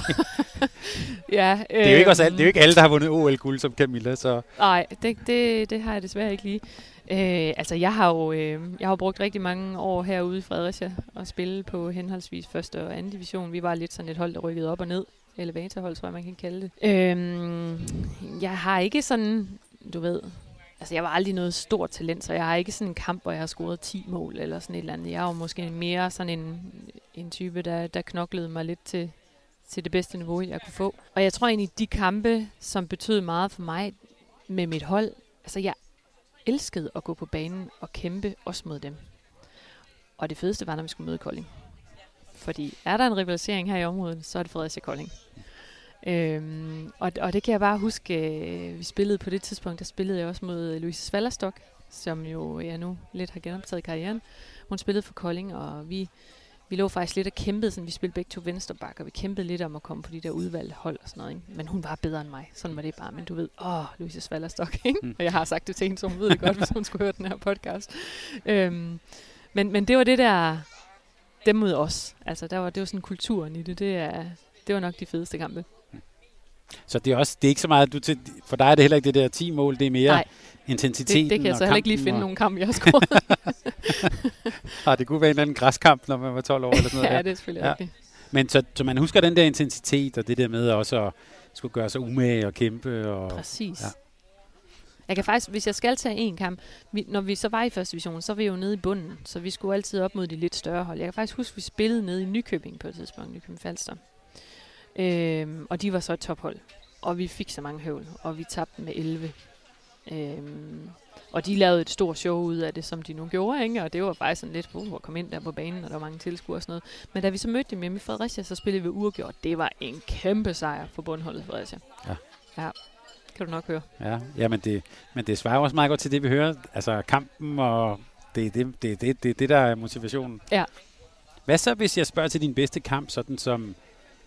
*laughs* ja, øh, Det er jo ikke, også alle, det er jo ikke alle, der har vundet OL-guld som Camilla, så Nej, det, det, det har jeg desværre ikke lige. Øh, altså, jeg har jo øh, jeg har brugt rigtig mange år herude i Fredericia og spille på henholdsvis første og anden division. Vi var lidt sådan et hold, der rykkede op og ned. Elevatorhold, tror jeg, man kan kalde det. Øhm, jeg har ikke sådan, du ved... Altså, jeg var aldrig noget stort talent, så jeg har ikke sådan en kamp, hvor jeg har scoret 10 mål eller sådan et eller andet. Jeg er jo måske mere sådan en, en type, der, der knoklede mig lidt til, til det bedste niveau, jeg kunne få. Og jeg tror egentlig, de kampe, som betød meget for mig med mit hold, altså jeg elskede at gå på banen og kæmpe også mod dem. Og det fedeste var, når vi skulle møde Kolding. Fordi er der en rivalisering her i området, så er det Fredericia Kolding. Øhm, og, og det kan jeg bare huske, øh, vi spillede på det tidspunkt, der spillede jeg også mod Louise Svallerstok, som jo jeg nu lidt har genoptaget karrieren. Hun spillede for Kolding, og vi, vi lå faktisk lidt og kæmpede, sådan, vi spillede begge to venstreback, og vi kæmpede lidt om at komme på de der udvalgte hold og sådan noget. Ikke? Men hun var bedre end mig, sådan var det bare. Men du ved, åh, Louise Svallerstok, ikke? Mm. Og jeg har sagt det til hende, så hun ved det godt, hvis hun skulle høre den her podcast. Øhm, men, men det var det der, dem mod os. Altså, der var, det var sådan kulturen i det. Det, er, det var nok de fedeste kampe. Så det er også det er ikke så meget, du til, for dig er det heller ikke det der 10 mål, det er mere Nej, intensiteten det, det kan jeg så heller ikke lige finde og- nogen kamp, jeg har scoret. *laughs* Ah, det kunne være en eller anden græskamp, når man var 12 år eller sådan noget. ja, der. det er selvfølgelig ja. rigtigt. Men så, så man husker den der intensitet, og det der med også at skulle gøre sig umage og kæmpe. Og, Præcis. ja. Jeg kan faktisk, hvis jeg skal tage en kamp, vi, når vi så var i første division, så var vi jo nede i bunden, så vi skulle altid op mod de lidt større hold. Jeg kan faktisk huske, vi spillede nede i Nykøbing på et tidspunkt, Nykøbing Falster. Øhm, og de var så et tophold. Og vi fik så mange høvl, og vi tabte med 11. Øhm, og de lavede et stort show ud af det, som de nu gjorde, ikke? og det var faktisk sådan lidt, uh, at komme ind der på banen, og der var mange tilskuere og sådan noget. Men da vi så mødte dem hjemme i Fredericia, så spillede vi uafgjort. Det var en kæmpe sejr for bundholdet Fredericia. Ja. Ja, kan du nok høre. Ja, ja men, det, men det svarer også meget godt til det, vi hører. Altså kampen, og det er det, det, det, det, det, der er motivationen. Ja. Hvad så, hvis jeg spørger til din bedste kamp, sådan som,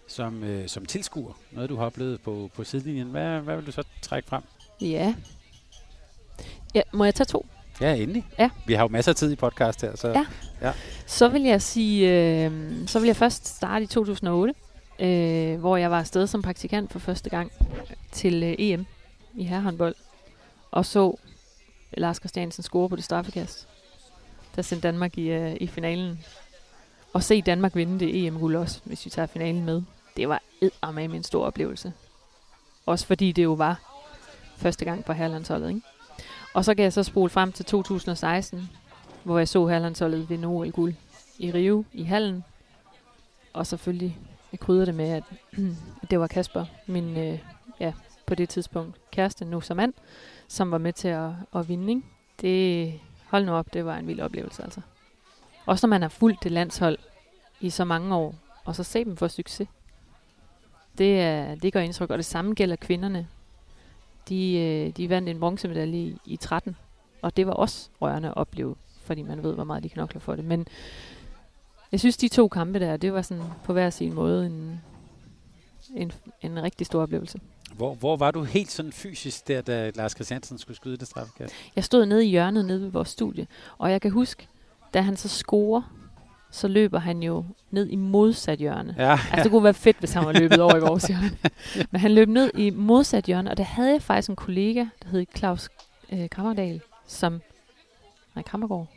som, øh, som tilskuer? Noget, du har oplevet på, på sidelinjen. Hvad, hvad vil du så trække frem? Ja. ja. Må jeg tage to? Ja, endelig. Ja. Vi har jo masser af tid i podcast her, så... Ja. ja. Så vil jeg sige, øh, så vil jeg først starte i 2008, øh, hvor jeg var afsted som praktikant for første gang til øh, EM i herrehåndbold, og så Lars Christiansen score på det straffekast, der sendte Danmark i, øh, i finalen. Og se Danmark vinde det EM-guld også, hvis vi tager finalen med. Det var med en stor oplevelse. Også fordi det jo var første gang på herrelandsholdet, ikke? Og så kan jeg så spole frem til 2016, hvor jeg så herrelandsholdet vinde OL-guld i Rio i hallen. Og selvfølgelig, jeg krydder det med, *clears throat* at det var Kasper, min, øh, ja, på det tidspunkt kæreste, nu som mand, som var med til at, at vinde. Ikke? Det, hold nu op, det var en vild oplevelse altså. Også når man har fulgt det landshold i så mange år, og så se dem få succes. Det, er, det gør indtryk, og det samme gælder kvinderne. De, øh, de vandt en bronzemedalje i, i 13, og det var også rørende at opleve, fordi man ved, hvor meget de knokler for det. Men jeg synes, de to kampe der, det var sådan på hver sin måde en, en, en rigtig stor oplevelse. Hvor, hvor var du helt sådan fysisk der, da Lars Christiansen skulle skyde det straffekast? Jeg stod nede i hjørnet nede ved vores studie, og jeg kan huske, da han så scorer, så løber han jo ned i modsat hjørne. Ja, Altså, det kunne være fedt, hvis han var løbet over i vores *laughs* hjørne. Men han løb ned i modsat hjørne, og der havde jeg faktisk en kollega, der hed Claus øh, Krammerdal, som... Nej, Krammergaard.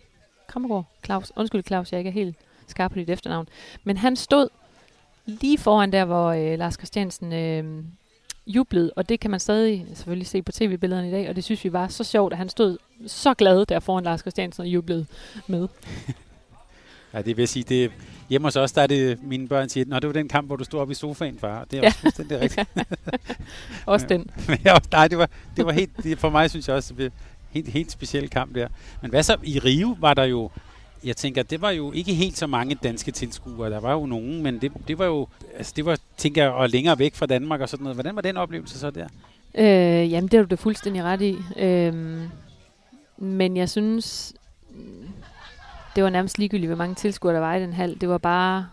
Krammergaard. Claus. Undskyld, Claus, jeg ikke er helt skarp på dit efternavn. Men han stod lige foran der, hvor øh, Lars Christiansen øh, jublede, og det kan man stadig selvfølgelig se på tv-billederne i dag, og det synes vi var så sjovt, at han stod så glad der foran Lars Christiansen og jublede med. *laughs* Ja, det vil sige, det hjemme hos os, der er det, mine børn siger, Nå, det var den kamp, hvor du stod oppe i sofaen, far. Det er Ja. også fuldstændig rigtigt. *laughs* Også den. *laughs* Men jeg, nej, det var, det var helt, det, for mig synes jeg også, det blev helt, helt speciel kamp der. Men hvad så, i Rio var der jo, jeg tænker, det var jo ikke helt så mange danske tilskuere. Der var jo nogen, men det, det var jo, altså det var, tænker jeg, og længere væk fra Danmark og sådan noget. Hvordan var den oplevelse så der? Øh, jamen, det har du da fuldstændig ret i. Øh, men jeg synes, det var nærmest ligegyldigt, hvor mange tilskuere der var i den hal. Det var bare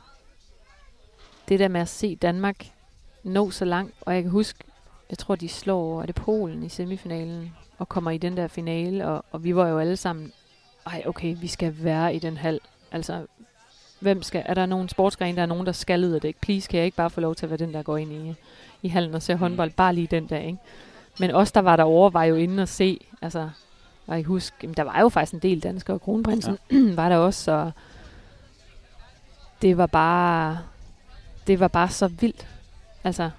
det der med at se Danmark nå så langt. Og jeg kan huske, jeg tror, de slår, er det Polen i semifinalen, og kommer i den der finale, og, og vi var jo alle sammen, ej okay, vi skal være i den hal. Altså, hvem skal, er der nogen sportsgren, der er nogen, der skal ud af det? Please, kan jeg ikke bare få lov til at være den, der går ind i, i hallen og ser håndbold, bare lige den dag, ikke? Men os, der var derovre, var jo inde og se, altså, og I husk, jamen, der var jo faktisk en del danskere, og kronprinsen ja. *clears throat* var der også, så det var bare, det var bare så vildt. Altså,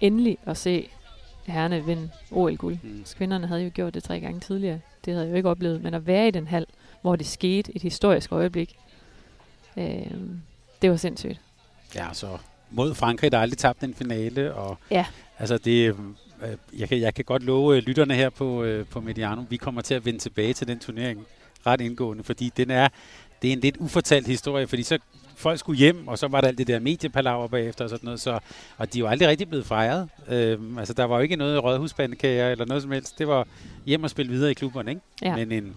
endelig at se herrene vinde OL-guld. Mm. Kvinderne havde jo gjort det tre gange tidligere. Det havde jeg jo ikke oplevet. Men at være i den hal, hvor det skete, et historisk øjeblik, øh, det var sindssygt. Ja, så mod Frankrig, der aldrig tabt en finale. Og, Ja. Altså det, øh, jeg, kan, jeg kan godt love øh, lytterne her på, øh, på Mediano, vi kommer til at vende tilbage til den turnering ret indgående, fordi den er, det er en lidt ufortalt historie, fordi så folk skulle hjem, og så var der alt det der mediepalaver bagefter og sådan noget, så, og de er jo aldrig rigtig blevet fejret. Øhm, altså der var jo ikke noget rådhusbandekager eller noget som helst. Det var hjem og spille videre i klubberne, ikke? Ja. Men en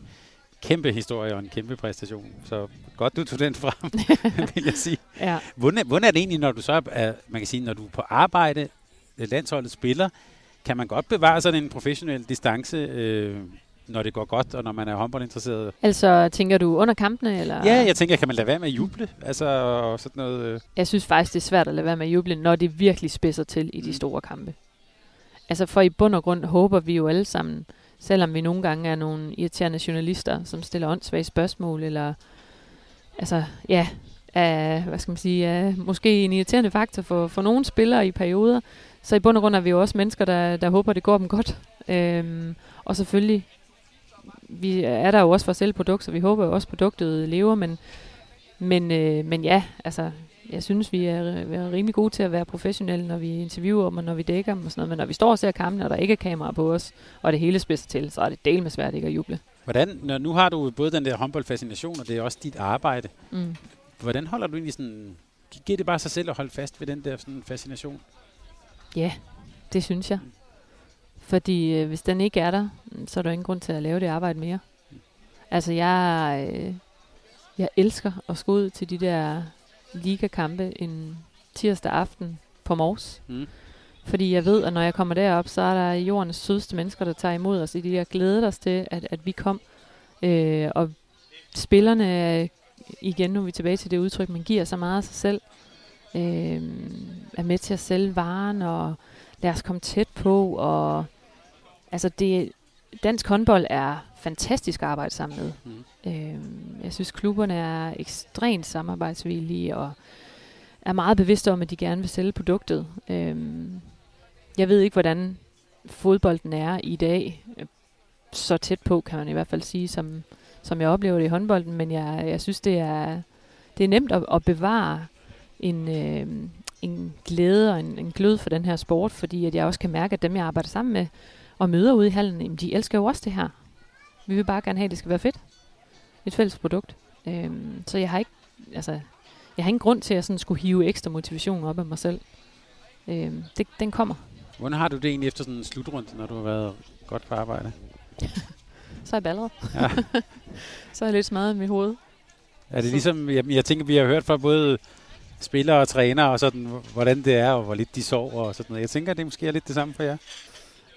kæmpe historie og en kæmpe præstation. Så godt, du tog den frem, *laughs* *laughs* vil jeg sige. Ja. Hvordan, hvordan er det egentlig, når du så er, man kan sige, når du er på arbejde, øh, landsholdet spiller, kan man godt bevare sådan en professionel distance, øh, når det går godt, og når man er håndboldinteresseret? Altså, tænker du under kampene? Eller? Ja, jeg tænker, kan man lade være med at juble? Altså, og sådan noget... Øh. Jeg synes faktisk, det er svært at lade være med at juble, når det virkelig spidser til i de Mm. store kampe. Altså, for i bund og grund håber vi jo alle sammen, selvom vi nogle gange er nogle irriterende journalister, som stiller åndssvage spørgsmål, eller altså, ja, er, hvad skal man sige, er måske en irriterende faktor for, for nogle spillere i perioder, så i bund og grund er vi jo også mennesker, der, der håber, det går dem godt. Øhm, og selvfølgelig, vi er der jo også for at sælge produkter, så vi håber jo også, produktet lever, men, men, øh, men ja, altså, jeg synes, vi er, er rimelig gode til at være professionelle, når vi interviewer dem, og når vi dækker dem og sådan noget. Men når vi står og ser kampene, og der ikke er kamera på os, og det hele spidser til, så er det del med svært ikke at juble. Hvordan, når nu har du både den der håndboldfascination, og det er også dit arbejde. Mm. Hvordan holder du egentlig sådan... Giver det bare sig selv at holde fast ved den der sådan fascination? Ja, det synes jeg. Fordi øh, hvis den ikke er der, så er der ingen grund til at lave det arbejde mere. Altså jeg, øh, jeg elsker at skulle ud til de der ligakampe en tirsdag aften på Mors. Mm. Fordi jeg ved, at når jeg kommer derop, så er der jordens sødeste mennesker, der tager imod os. I de der glæder os til, at, at vi kom. Øh, og spillerne, igen nu er vi tilbage til det udtryk, man giver så meget af sig selv. Øh, er med til at sælge varen, og lad os komme tæt på. Og, altså det, dansk håndbold er fantastisk at arbejde sammen med. Mm. Øh, jeg synes, klubberne er ekstremt samarbejdsvillige, og er meget bevidste om, at de gerne vil sælge produktet. Øh, jeg ved ikke, hvordan fodbolden er i dag. Øh, så tæt på, kan man i hvert fald sige, som, som jeg oplever det i håndbolden. Men jeg, jeg synes, det er, det er nemt at, at bevare en, øh, en glæde og en, en glød for den her sport, fordi at jeg også kan mærke, at dem, jeg arbejder sammen med og møder ude i hallen, jamen, de elsker jo også det her. Vi vil bare gerne have, at det skal være fedt. Et fælles produkt. Øhm, så jeg har ikke, altså, jeg har ingen grund til at sådan skulle hive ekstra motivation op af mig selv. Øhm, det, den kommer. Hvordan har du det egentlig efter sådan en slutrunde, når du har været godt på arbejde? *laughs* Så er jeg balleret. Ja. *laughs* så er jeg lidt smadret i mit hoved. Er det ligesom, jeg, jeg tænker, vi har hørt fra både spillere og trænere, og sådan, hvordan det er, og hvor lidt de sover og sådan noget. Jeg tænker, det måske er lidt det samme for jer.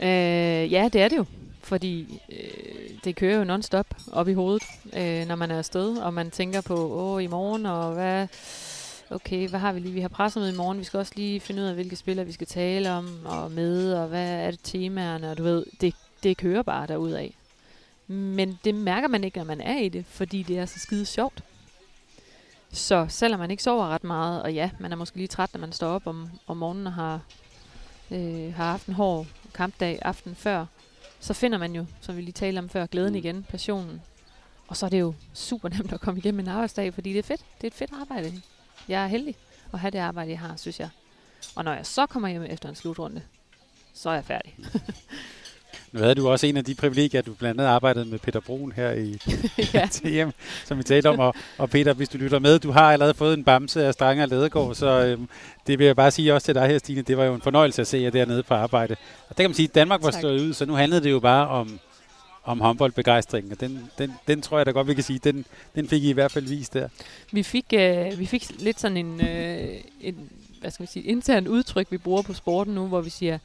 Øh, ja, det er det jo. Fordi øh, det kører jo non-stop op i hovedet, øh, når man er afsted, og man tænker på, åh, i morgen, og hvad, okay, hvad har vi lige? Vi har pressemøde i morgen, vi skal også lige finde ud af, hvilke spillere vi skal tale om, og med, og hvad er det temaerne, og du ved, det, det kører bare derudad. Men det mærker man ikke, når man er i det, fordi det er så skide sjovt. Så selvom man ikke sover ret meget, og ja, man er måske lige træt, når man står op om, om morgenen og har, øh, har haft en hård kampdag aften før, så finder man jo, som vi lige talte om før, glæden Mm. igen, passionen. Og så er det jo super nemt at komme igennem en arbejdsdag, fordi det er fedt. Det er et fedt arbejde. Jeg er heldig at have det arbejde, jeg har, synes jeg. Og når jeg så kommer hjem efter en slutrunde, så er jeg færdig. *laughs* Nu havde du også en af de privilegier, at du blandt andet arbejdede med Peter Brun her i *laughs* ja. *laughs* TM, som vi talte om. Og, og Peter, hvis du lytter med, du har allerede fået en bamse af Strange og Ledegaard, så øhm, det vil jeg bare sige også til dig her, Stine. Det var jo en fornøjelse at se jer dernede på arbejde. Og der kan man sige, at Danmark var stået ud, så nu handlede det jo bare om, om håndboldbegejstringen. Og den, den, den tror jeg da godt, vi kan sige, den, den fik I i hvert fald vist der. Vi fik, øh, vi fik lidt sådan en, øh, en hvad skal vi sige, intern udtryk, vi bruger på sporten nu, hvor vi siger,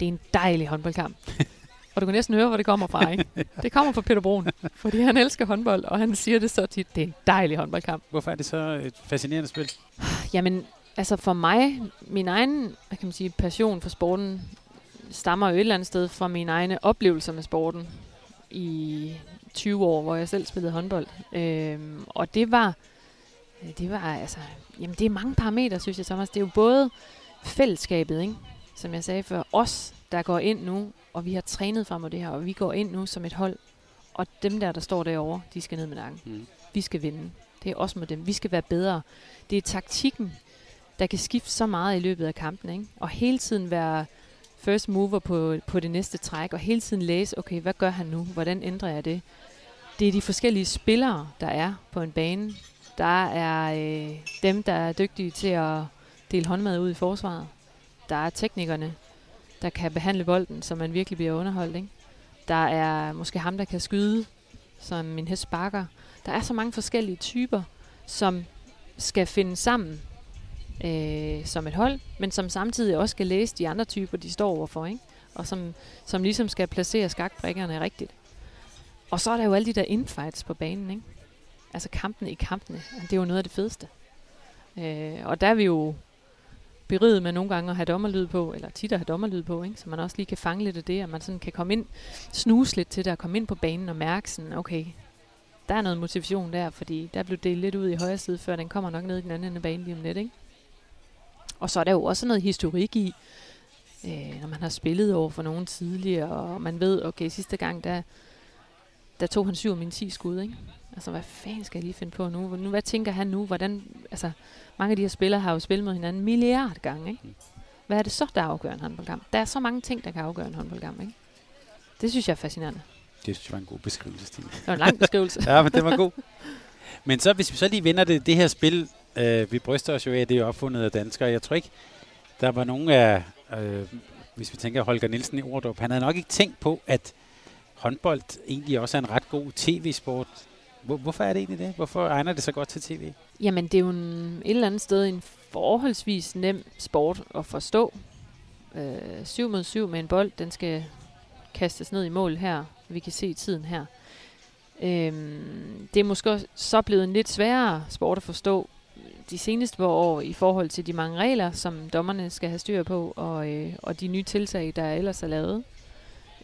det er en dejlig håndboldkamp. *laughs* og du kan næsten høre, hvor det kommer fra, ikke? *laughs* Det kommer fra Peter Brun, fordi han elsker håndbold, og han siger det så tit, det er en dejlig håndboldkamp. Hvorfor er det så et fascinerende spil? Jamen, altså for mig, min egen, hvad kan man sige, passion for sporten, stammer jo et eller andet sted fra mine egne oplevelser med sporten i 20 år, hvor jeg selv spillede håndbold. Øhm, og det var, det var altså, jamen det er mange parametre, synes jeg, Thomas. Det er jo både fællesskabet, ikke? som jeg sagde før, os, der går ind nu, og vi har trænet frem mod det her, og vi går ind nu som et hold, og dem der, der står derovre, de skal ned med nakken. Mm. Vi skal vinde. Det er også med dem. Vi skal være bedre. Det er taktikken, der kan skifte så meget i løbet af kampen, ikke? Og hele tiden være first mover på, på det næste træk, og hele tiden læse, okay, hvad gør han nu? Hvordan ændrer jeg det? Det er de forskellige spillere, der er på en bane. Der er øh, dem, der er dygtige til at dele håndmad ud i forsvaret. Der er teknikerne, der kan behandle bolden, så man virkelig bliver underholdt. Ikke? Der er måske ham, der kan skyde, som min hest sparker. Der er så mange forskellige typer, som skal finde sammen øh, som et hold, men som samtidig også skal læse de andre typer, de står overfor, ikke? og som, som ligesom skal placere skakbrikkerne rigtigt. Og så er der jo alle de der infights på banen, ikke? altså kampene i kampene, det er jo noget af det fedeste. Øh, og der er vi jo beriget med nogle gange at have dommerlyd på, eller tit at have dommerlyd på, ikke? så man også lige kan fange lidt af det, at man sådan kan komme ind, snuse lidt til det, og komme ind på banen og mærke sådan, okay, der er noget motivation der, fordi der blev det lidt ud i højre side, før den kommer nok ned i den anden ende af banen lige om lidt, ikke? Og så er der jo også noget historik i, øh, når man har spillet over for nogen tidligere, og man ved, okay, sidste gang, der, der tog han syv af mine 10 skud, ikke? Altså, hvad fanden skal jeg lige finde på nu? nu? Hvad tænker han nu? Hvordan, altså, mange af de her spillere har jo spillet med hinanden milliard gange, ikke? Hvad er det så, der afgør en håndboldkamp? Der er så mange ting, der kan afgøre en håndboldkamp, ikke? Det synes jeg er fascinerende. Det synes jeg var en god beskrivelse, Stine. Det var en lang beskrivelse. *laughs* ja, men det var god. Men så, hvis vi så lige vender det, det her spil, øh, vi bryster os jo af, det er opfundet af danskere. Jeg tror ikke, der var nogen af, øh, hvis vi tænker Holger Nielsen i Ordrup, han havde nok ikke tænkt på, at håndbold egentlig også er en ret god tv-sport. Hvor, hvorfor er det egentlig det? Hvorfor egner det så godt til tv? Jamen, det er jo en, et eller andet sted en forholdsvis nem sport at forstå. Øh, 7 mod 7 med en bold, den skal kastes ned i mål her. Vi kan se tiden her. Øhm, det er måske så blevet en lidt sværere sport at forstå de seneste par år i forhold til de mange regler, som dommerne skal have styr på, og, øh, og de nye tiltag, der ellers er lavet.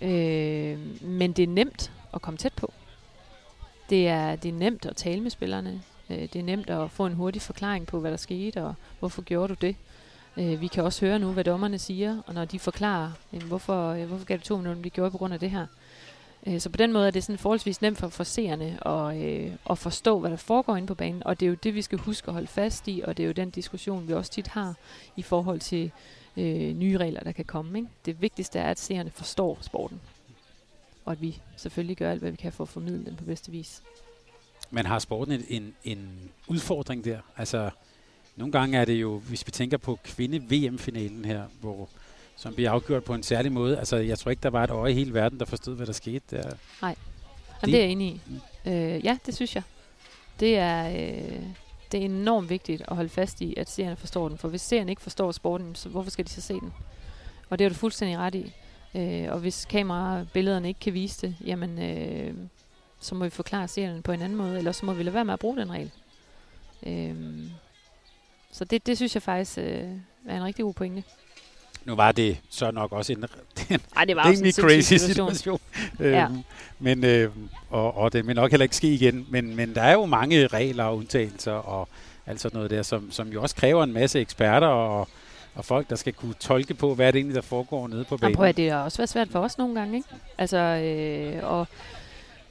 Øh, men det er nemt at komme tæt på. Det er, det er nemt at tale med spillerne. Øh, det er nemt at få en hurtig forklaring på, hvad der skete, og hvorfor gjorde du det. Øh, vi kan også høre nu, hvad dommerne siger, og når de forklarer, øh, hvorfor, øh, hvorfor gav det to minutter, de gjorde på grund af det her. Øh, så på den måde er det sådan forholdsvis nemt for, for seerne at, øh, at forstå, hvad der foregår inde på banen. Og det er jo det, vi skal huske at holde fast i, og det er jo den diskussion, vi også tit har i forhold til øh, nye regler, der kan komme. Ikke? Det vigtigste er, at seerne forstår sporten. Og at vi selvfølgelig gør alt, hvad vi kan for at formidle den på bedste vis. Man har sporten en, en, en udfordring der. Altså, nogle gange er det jo, hvis vi tænker på kvinde-VM-finalen her, hvor som bliver afgjort på en særlig måde. Altså, jeg tror ikke, der var et øje i hele verden, der forstod, hvad der skete der. Nej, det, det er jeg enig i. Mm. Øh, ja, det synes jeg. Det er, øh, det er enormt vigtigt at holde fast i, at seerne forstår den. For hvis seerne ikke forstår sporten, så hvorfor skal de så se den? Og det er du fuldstændig ret i. Øh, og hvis kamerabillederne ikke kan vise det, jamen, øh, så må vi forklare seerne på en anden måde, eller så må vi lade være med at bruge den regel. Øh, så det, det synes jeg faktisk øh, er en rigtig god pointe. Nu var det så nok også en, en *laughs* Ej, det var rimelig crazy situation. situation. Ja. Øhm, men, øh, og, og det vil nok heller ikke ske igen. Men, men der er jo mange regler og undtagelser og alt sådan noget der, som, som jo også kræver en masse eksperter og, og folk, der skal kunne tolke på, hvad er det egentlig, der foregår nede på banen. Ja, prøv at det har også været svært for os nogle gange, ikke? Altså, øh, og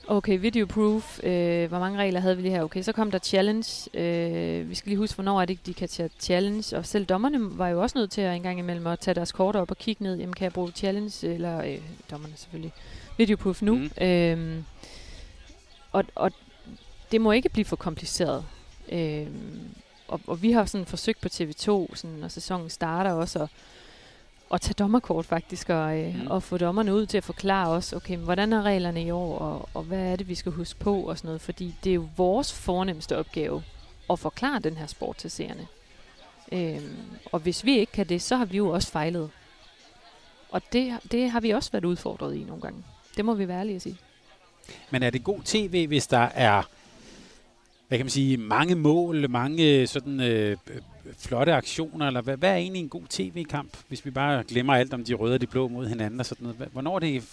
Okay, video proof. Øh, hvor mange regler havde vi lige her? Okay, så kom der challenge. Øh, vi skal lige huske, hvornår er det, de kan tage challenge. Og selv dommerne var jo også nødt til at en gang imellem at tage deres kort op og kigge ned. Jamen, kan jeg bruge challenge? Eller øh, dommerne selvfølgelig. Video proof nu. Mm. Øh, og, og det må ikke blive for kompliceret. Øh, og, og vi har sådan forsøgt på TV2, sådan, når sæsonen starter også, at at tage dommerkort faktisk, og, øh, mm. og få dommerne ud til at forklare os, okay, hvordan er reglerne i år, og, og hvad er det, vi skal huske på, og sådan noget, fordi det er jo vores fornemmeste opgave at forklare den her sport til seerne. Øhm, og hvis vi ikke kan det, så har vi jo også fejlet. Og det, det har vi også været udfordret i nogle gange. Det må vi være ærlige at sige. Men er det god tv, hvis der er hvad kan man sige, mange mål, mange sådan øh, flotte aktioner, eller hvad, hvad er egentlig en god tv-kamp, hvis vi bare glemmer alt om de røde og de blå mod hinanden og sådan noget? Hvornår er det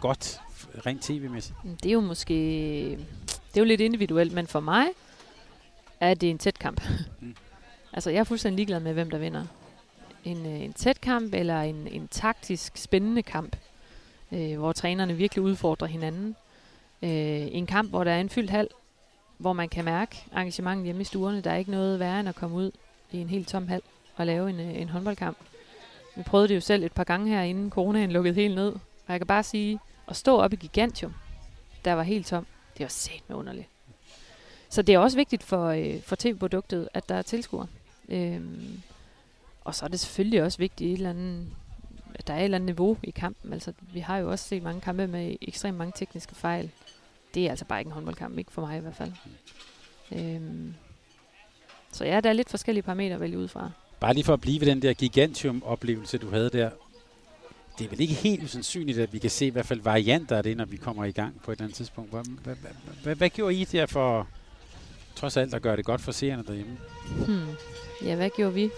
godt rent tv-mæssigt? Det er jo måske, det er jo lidt individuelt, men for mig er det en tæt kamp. Mm. *laughs* altså jeg er fuldstændig ligeglad med, hvem der vinder. En, øh, en tæt kamp eller en, en taktisk spændende kamp, øh, hvor trænerne virkelig udfordrer hinanden. Øh, en kamp, hvor der er en fyldt hal, hvor man kan mærke engagementet hjemme i stuerne. Der er ikke noget værre end at komme ud i en helt tom hal og lave en, øh, en håndboldkamp. Vi prøvede det jo selv et par gange her, inden coronaen lukkede helt ned. Og jeg kan bare sige, at stå op i Gigantium, der var helt tom, det var sæt med underligt. Så det er også vigtigt for, øh, for tv-produktet, at der er tilskuere. Øhm, og så er det selvfølgelig også vigtigt, et eller andet, at der er et eller andet niveau i kampen. Altså, vi har jo også set mange kampe med ekstremt mange tekniske fejl. Det er altså bare ikke en håndboldkamp, ikke for mig i hvert fald. Øhm, så ja, der er lidt forskellige parametre at vælge ud fra. Bare lige for at blive ved den der gigantium-oplevelse, du havde der. Det er vel ikke helt usandsynligt, at vi kan se i hvert fald varianter af det, når vi kommer i gang på et eller andet tidspunkt. Hvad, hvad, hvad, hvad, gjorde I der for trods alt at gøre det godt for seerne derhjemme? Hmm. Ja, hvad gjorde vi?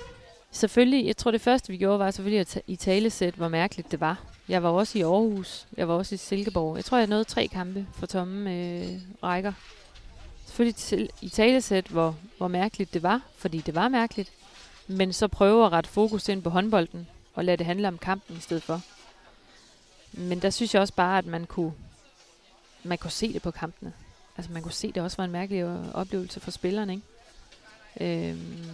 Selvfølgelig, jeg tror det første vi gjorde var selvfølgelig at i talesæt, hvor mærkeligt det var. Jeg var også i Aarhus, jeg var også i Silkeborg. Jeg tror, jeg nåede tre kampe for tomme øh, rækker selvfølgelig til, i talesæt, hvor, hvor mærkeligt det var, fordi det var mærkeligt, men så prøve at rette fokus ind på håndbolden, og lade det handle om kampen i stedet for. Men der synes jeg også bare, at man kunne, man kunne se det på kampene. Altså man kunne se, at det også var en mærkelig øh, oplevelse for spillerne, ikke? Øhm,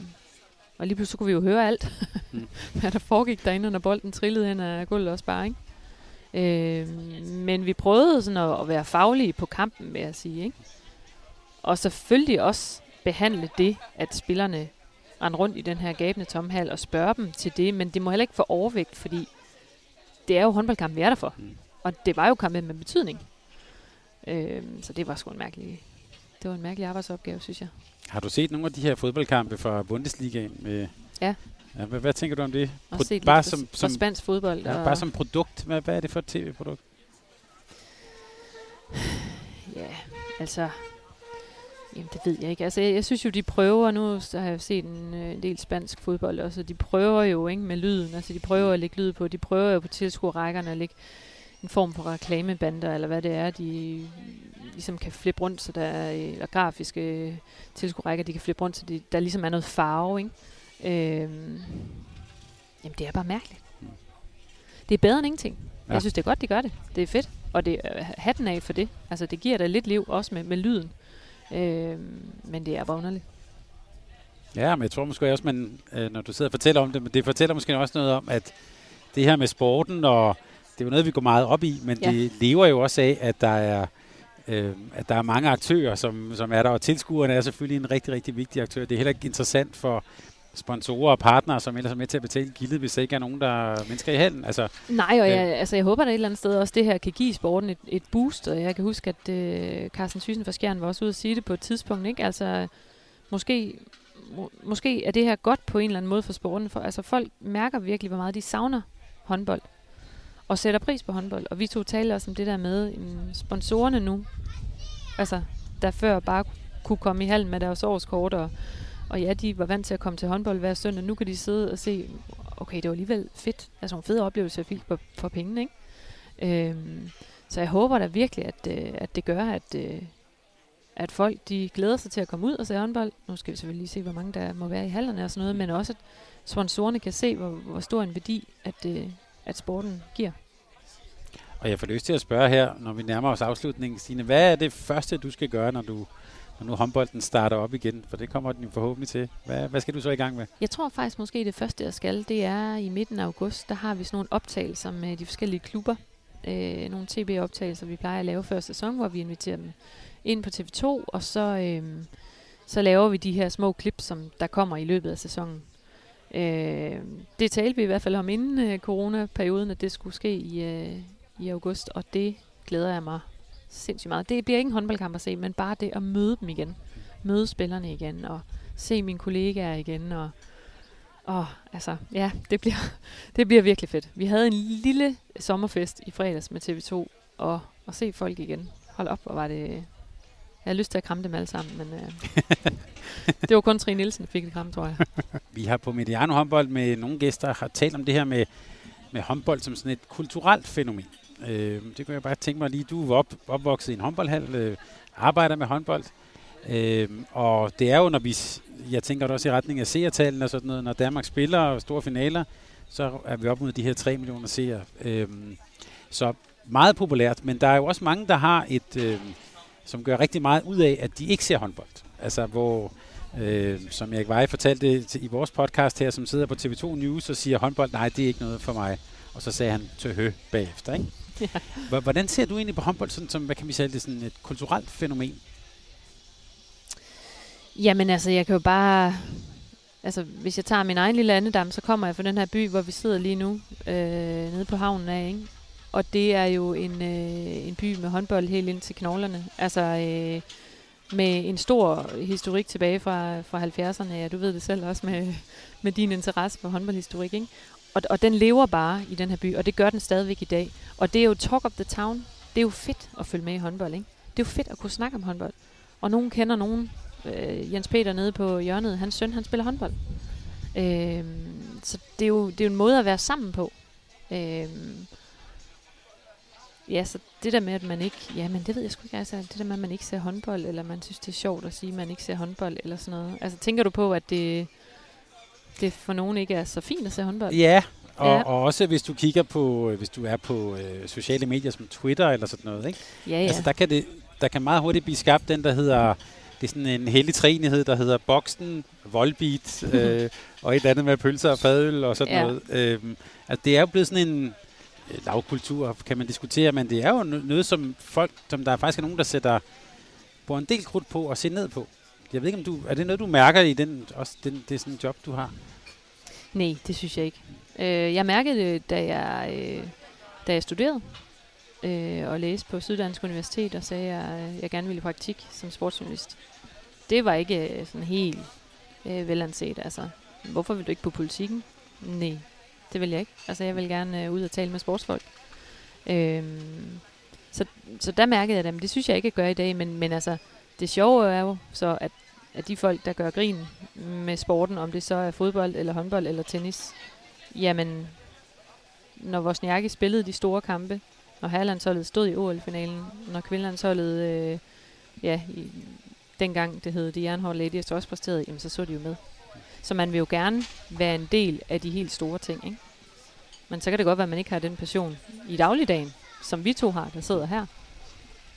og lige pludselig kunne vi jo høre alt, *laughs* mm. hvad der foregik derinde, når bolden trillede hen af gulvet også bare, ikke? Øhm, men vi prøvede sådan at, at være faglige på kampen, vil jeg sige, ikke? Og selvfølgelig også behandle det, at spillerne rende rundt i den her gabende tomhal og spørge dem til det, men det må heller ikke få overvægt, fordi det er jo håndboldkamp, vi er der for. Mm. Og det var jo kampen med betydning. Øhm, så det var sgu en mærkelig, det var en mærkelig arbejdsopgave, synes jeg. Har du set nogle af de her fodboldkampe fra Bundesligaen? Med, ja. Ja hvad, hvad tænker du om det? Pro- set bare som, som spansk fodbold. Ja, og bare som produkt. Hvad, hvad er det for et tv-produkt? Ja, altså Jamen, det ved jeg ikke. Altså, jeg, jeg synes jo, de prøver, nu så har jeg set en, øh, del spansk fodbold også, de prøver jo ikke med lyden, altså de prøver at lægge lyd på, de prøver jo på tilskuerrækkerne at lægge en form for reklamebander, eller hvad det er, de ligesom kan flippe rundt, så der er, eller grafiske tilskuerrækker, de kan flippe rundt, så de, der ligesom er noget farve, ikke? Øhm, jamen, det er bare mærkeligt. Det er bedre end ingenting. Ja. Jeg synes, det er godt, de gør det. Det er fedt. Og det er hatten af for det. Altså, det giver da lidt liv, også med, med lyden. Øh, men det er bare underligt. Ja, men jeg tror måske også, man, øh, når du sidder og fortæller om det, men det fortæller måske også noget om, at det her med sporten, og det er jo noget, vi går meget op i, men ja. det lever jo også af, at der er øh, at der er mange aktører, som, som er der, og tilskuerne er selvfølgelig en rigtig, rigtig vigtig aktør. Det er heller ikke interessant for sponsorer og partnere, som ellers er med til at betale gildet, hvis der ikke er nogen, der er mennesker i halen. Altså, Nej, og jeg, øh, altså, jeg håber, at et eller andet sted også det her kan give sporten et, et boost, og jeg kan huske, at øh, Carsten Thyssen fra Skjern var også ude at sige det på et tidspunkt, ikke? Altså, måske, må, måske er det her godt på en eller anden måde for sporten, for altså, folk mærker virkelig, hvor meget de savner håndbold, og sætter pris på håndbold, og vi to taler også om det der med um, sponsorerne nu, altså, der før bare kunne komme i halen med deres årskort og og ja, de var vant til at komme til håndbold hver søndag. Nu kan de sidde og se, okay, det var alligevel fedt. Altså en fed oplevelse at fik for, for pengene, ikke? Øhm, så jeg håber da virkelig, at, øh, at det gør, at, øh, at folk de glæder sig til at komme ud og se håndbold. Nu skal vi selvfølgelig lige se, hvor mange der må være i hallerne og sådan noget, men også at sponsorerne kan se, hvor, hvor stor en værdi, at, øh, at sporten giver. Og jeg får lyst til at spørge her, når vi nærmer os afslutningen, Stine, hvad er det første, du skal gøre, når du når nu håndbolden starter op igen, for det kommer den jo forhåbentlig til. Hvad, hvad skal du så i gang med? Jeg tror faktisk måske det første, jeg skal, det er i midten af august. Der har vi sådan nogle optagelser med de forskellige klubber. Øh, nogle tv-optagelser, vi plejer at lave før sæson, hvor vi inviterer dem ind på TV2, og så, øh, så laver vi de her små klip, som der kommer i løbet af sæsonen. Øh, det talte vi i hvert fald om inden øh, coronaperioden, at det skulle ske i, øh, i august, og det glæder jeg mig sindssygt meget. Det bliver ikke en håndboldkamp at se, men bare det at møde dem igen. Møde spillerne igen, og se mine kollegaer igen, og og altså, ja, det bliver, *laughs* det bliver virkelig fedt. Vi havde en lille sommerfest i fredags med TV2, og at se folk igen. Hold op, og var det... Jeg har lyst til at kramme dem alle sammen, men øh, *laughs* det var kun Trine Nielsen, der fik det kram, tror jeg. *laughs* Vi har på Mediano håndbold med nogle gæster har talt om det her med, med håndbold som sådan et kulturelt fænomen. Øh, det kunne jeg bare tænke mig lige. Du er op, opvokset i en håndboldhal, øh, arbejder med håndbold. Øh, og det er jo, når vi, jeg tænker også i retning af seertallene og sådan noget, når Danmark spiller og store finaler, så er vi op mod de her 3 millioner seere. Øh, så meget populært, men der er jo også mange, der har et, øh, som gør rigtig meget ud af, at de ikke ser håndbold. Altså hvor, øh, som jeg Veje fortalte til, i vores podcast her, som sidder på TV2 News og siger, håndbold, nej, det er ikke noget for mig. Og så sagde han til hø bagefter, ikke? Ja. Hvordan ser du egentlig på håndbold sådan, som, hvad kan vi sige, det er sådan et kulturelt fænomen? Jamen altså, jeg kan jo bare... Altså, hvis jeg tager min egen lille andedam, så kommer jeg fra den her by, hvor vi sidder lige nu, øh, nede på havnen af, ikke? Og det er jo en, øh, en by med håndbold helt ind til knoglerne. Altså, øh, med en stor historik tilbage fra, fra 70'erne. Ja, du ved det selv også med, med din interesse for håndboldhistorik, ikke? Og, og den lever bare i den her by, og det gør den stadigvæk i dag. Og det er jo talk of the town. Det er jo fedt at følge med i håndbold, ikke? Det er jo fedt at kunne snakke om håndbold. Og nogen kender nogen. Øh, Jens Peter nede på hjørnet, hans søn, han spiller håndbold. Øh, så det er, jo, det er jo en måde at være sammen på. Øh, ja, så det der med, at man ikke... Ja, men det ved jeg sgu ikke. Altså, det der med, at man ikke ser håndbold, eller man synes, det er sjovt at sige, at man ikke ser håndbold, eller sådan noget. Altså, tænker du på, at det, det for nogen ikke er så fint at se håndbold? Ja, Og, Ja. og også hvis du kigger på, hvis du er på øh, sociale medier som Twitter eller sådan noget, ikke? Ja, ja. Altså, der kan, det, der kan meget hurtigt blive skabt den, der hedder... Det er sådan en hellig træenighed, der hedder Boksen, Volbeat *laughs* øh, og et eller andet med pølser og fadøl og sådan Ja. noget. Øhm, altså, det er jo blevet sådan en øh, lavkultur, kan man diskutere, men det er jo no- noget, som folk, som der er faktisk er nogen, der sætter på en del krudt på og ser ned på. Jeg ved ikke, om du... Er det noget, du mærker i den, også den, det er sådan job, du har? Nej, det synes jeg ikke. Øh, jeg mærkede det, da jeg, øh, da jeg studerede øh, og læste på Syddansk Universitet, og sagde, at jeg, jeg gerne ville i praktik som sportsjournalist. Det var ikke øh, sådan helt øh, velanset. Altså, hvorfor vil du ikke på politikken? Nej, det vil jeg ikke. Altså, jeg vil gerne øh, ud og tale med sportsfolk. Øh, så, så der mærkede jeg det, men det synes jeg ikke, jeg gør i dag. Men, men altså, det sjove er jo så, at, at de folk, der gør grin med sporten, om det så er fodbold, eller håndbold, eller tennis, jamen, når Vosniaki spillede de store kampe, når herrelandsholdet stod i OL-finalen, når kvindelandsholdet, øh, ja, i, dengang det hed de Jernhård ladies også præsterede, jamen så så de jo med. Så man vil jo gerne være en del af de helt store ting, ikke? Men så kan det godt være, at man ikke har den passion i dagligdagen, som vi to har, der sidder her.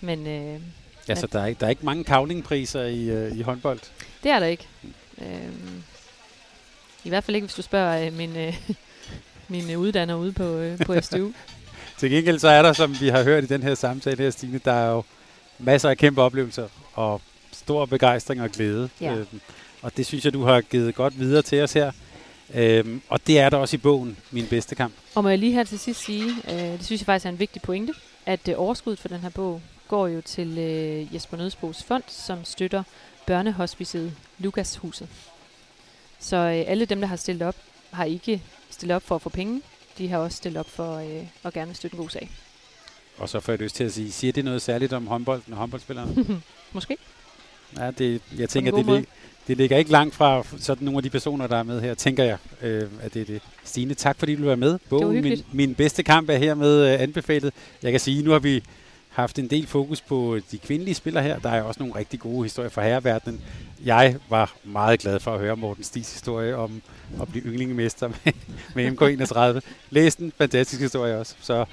Men øh, Ja, så der er, ikke, der er ikke mange kavlingpriser i, øh, i håndbold. det er der ikke. Øhm, I hvert fald ikke, hvis du spørger øh, min, øh, *laughs* min uddanner ude på, øh, på *laughs* SDU. Til gengæld så er der, som vi har hørt i den her samtale her, Stine, der er jo masser af kæmpe oplevelser og stor begejstring og glæde. Ja. Øhm, og det synes jeg, du har givet godt videre til os her. Øhm, og det er der også i bogen, Min Bedste Kamp. Og må jeg lige her til sidst sige, øh, det synes jeg faktisk er en vigtig pointe, at øh, overskuddet for den her bog går jo til øh, Jesper Nødsbos fond, som støtter børnehospicet Lukashuset. Så øh, alle dem, der har stillet op, har ikke stillet op for at få penge. De har også stillet op for øh, at gerne støtte en god sag. Og så får jeg lyst til at sige, siger det noget særligt om håndbolden og håndboldspillerne? *laughs* Måske. ja, det, jeg tænker, det, lig, det ligger ikke langt fra sådan nogle af de personer, der er med her, tænker jeg, øh, at det er det. Stine, tak fordi du var med. Bogen, min, hyggeligt. min bedste kamp er hermed øh, anbefalet. Jeg kan sige, nu har vi haft en del fokus på de kvindelige spillere her. Der er også nogle rigtig gode historier fra herreverdenen. Jeg var meget glad for at høre Morten Stis historie om at blive yndlingemester *laughs* med, med MK31. Læs den. Fantastisk historie også. Så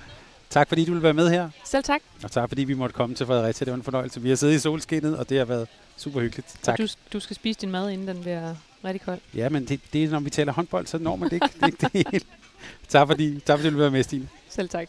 tak fordi du ville være med her. Selv tak. Og tak fordi vi måtte komme til Fredericia. Det var en fornøjelse. Vi har siddet i solskinnet, og det har været super hyggeligt. Tak. Og du, du skal spise din mad, inden den bliver rigtig kold. Ja, men det, det er, når vi taler håndbold, så når man det ikke. det, det, det, tak, fordi, tak fordi du ville være med, Stine. Selv tak.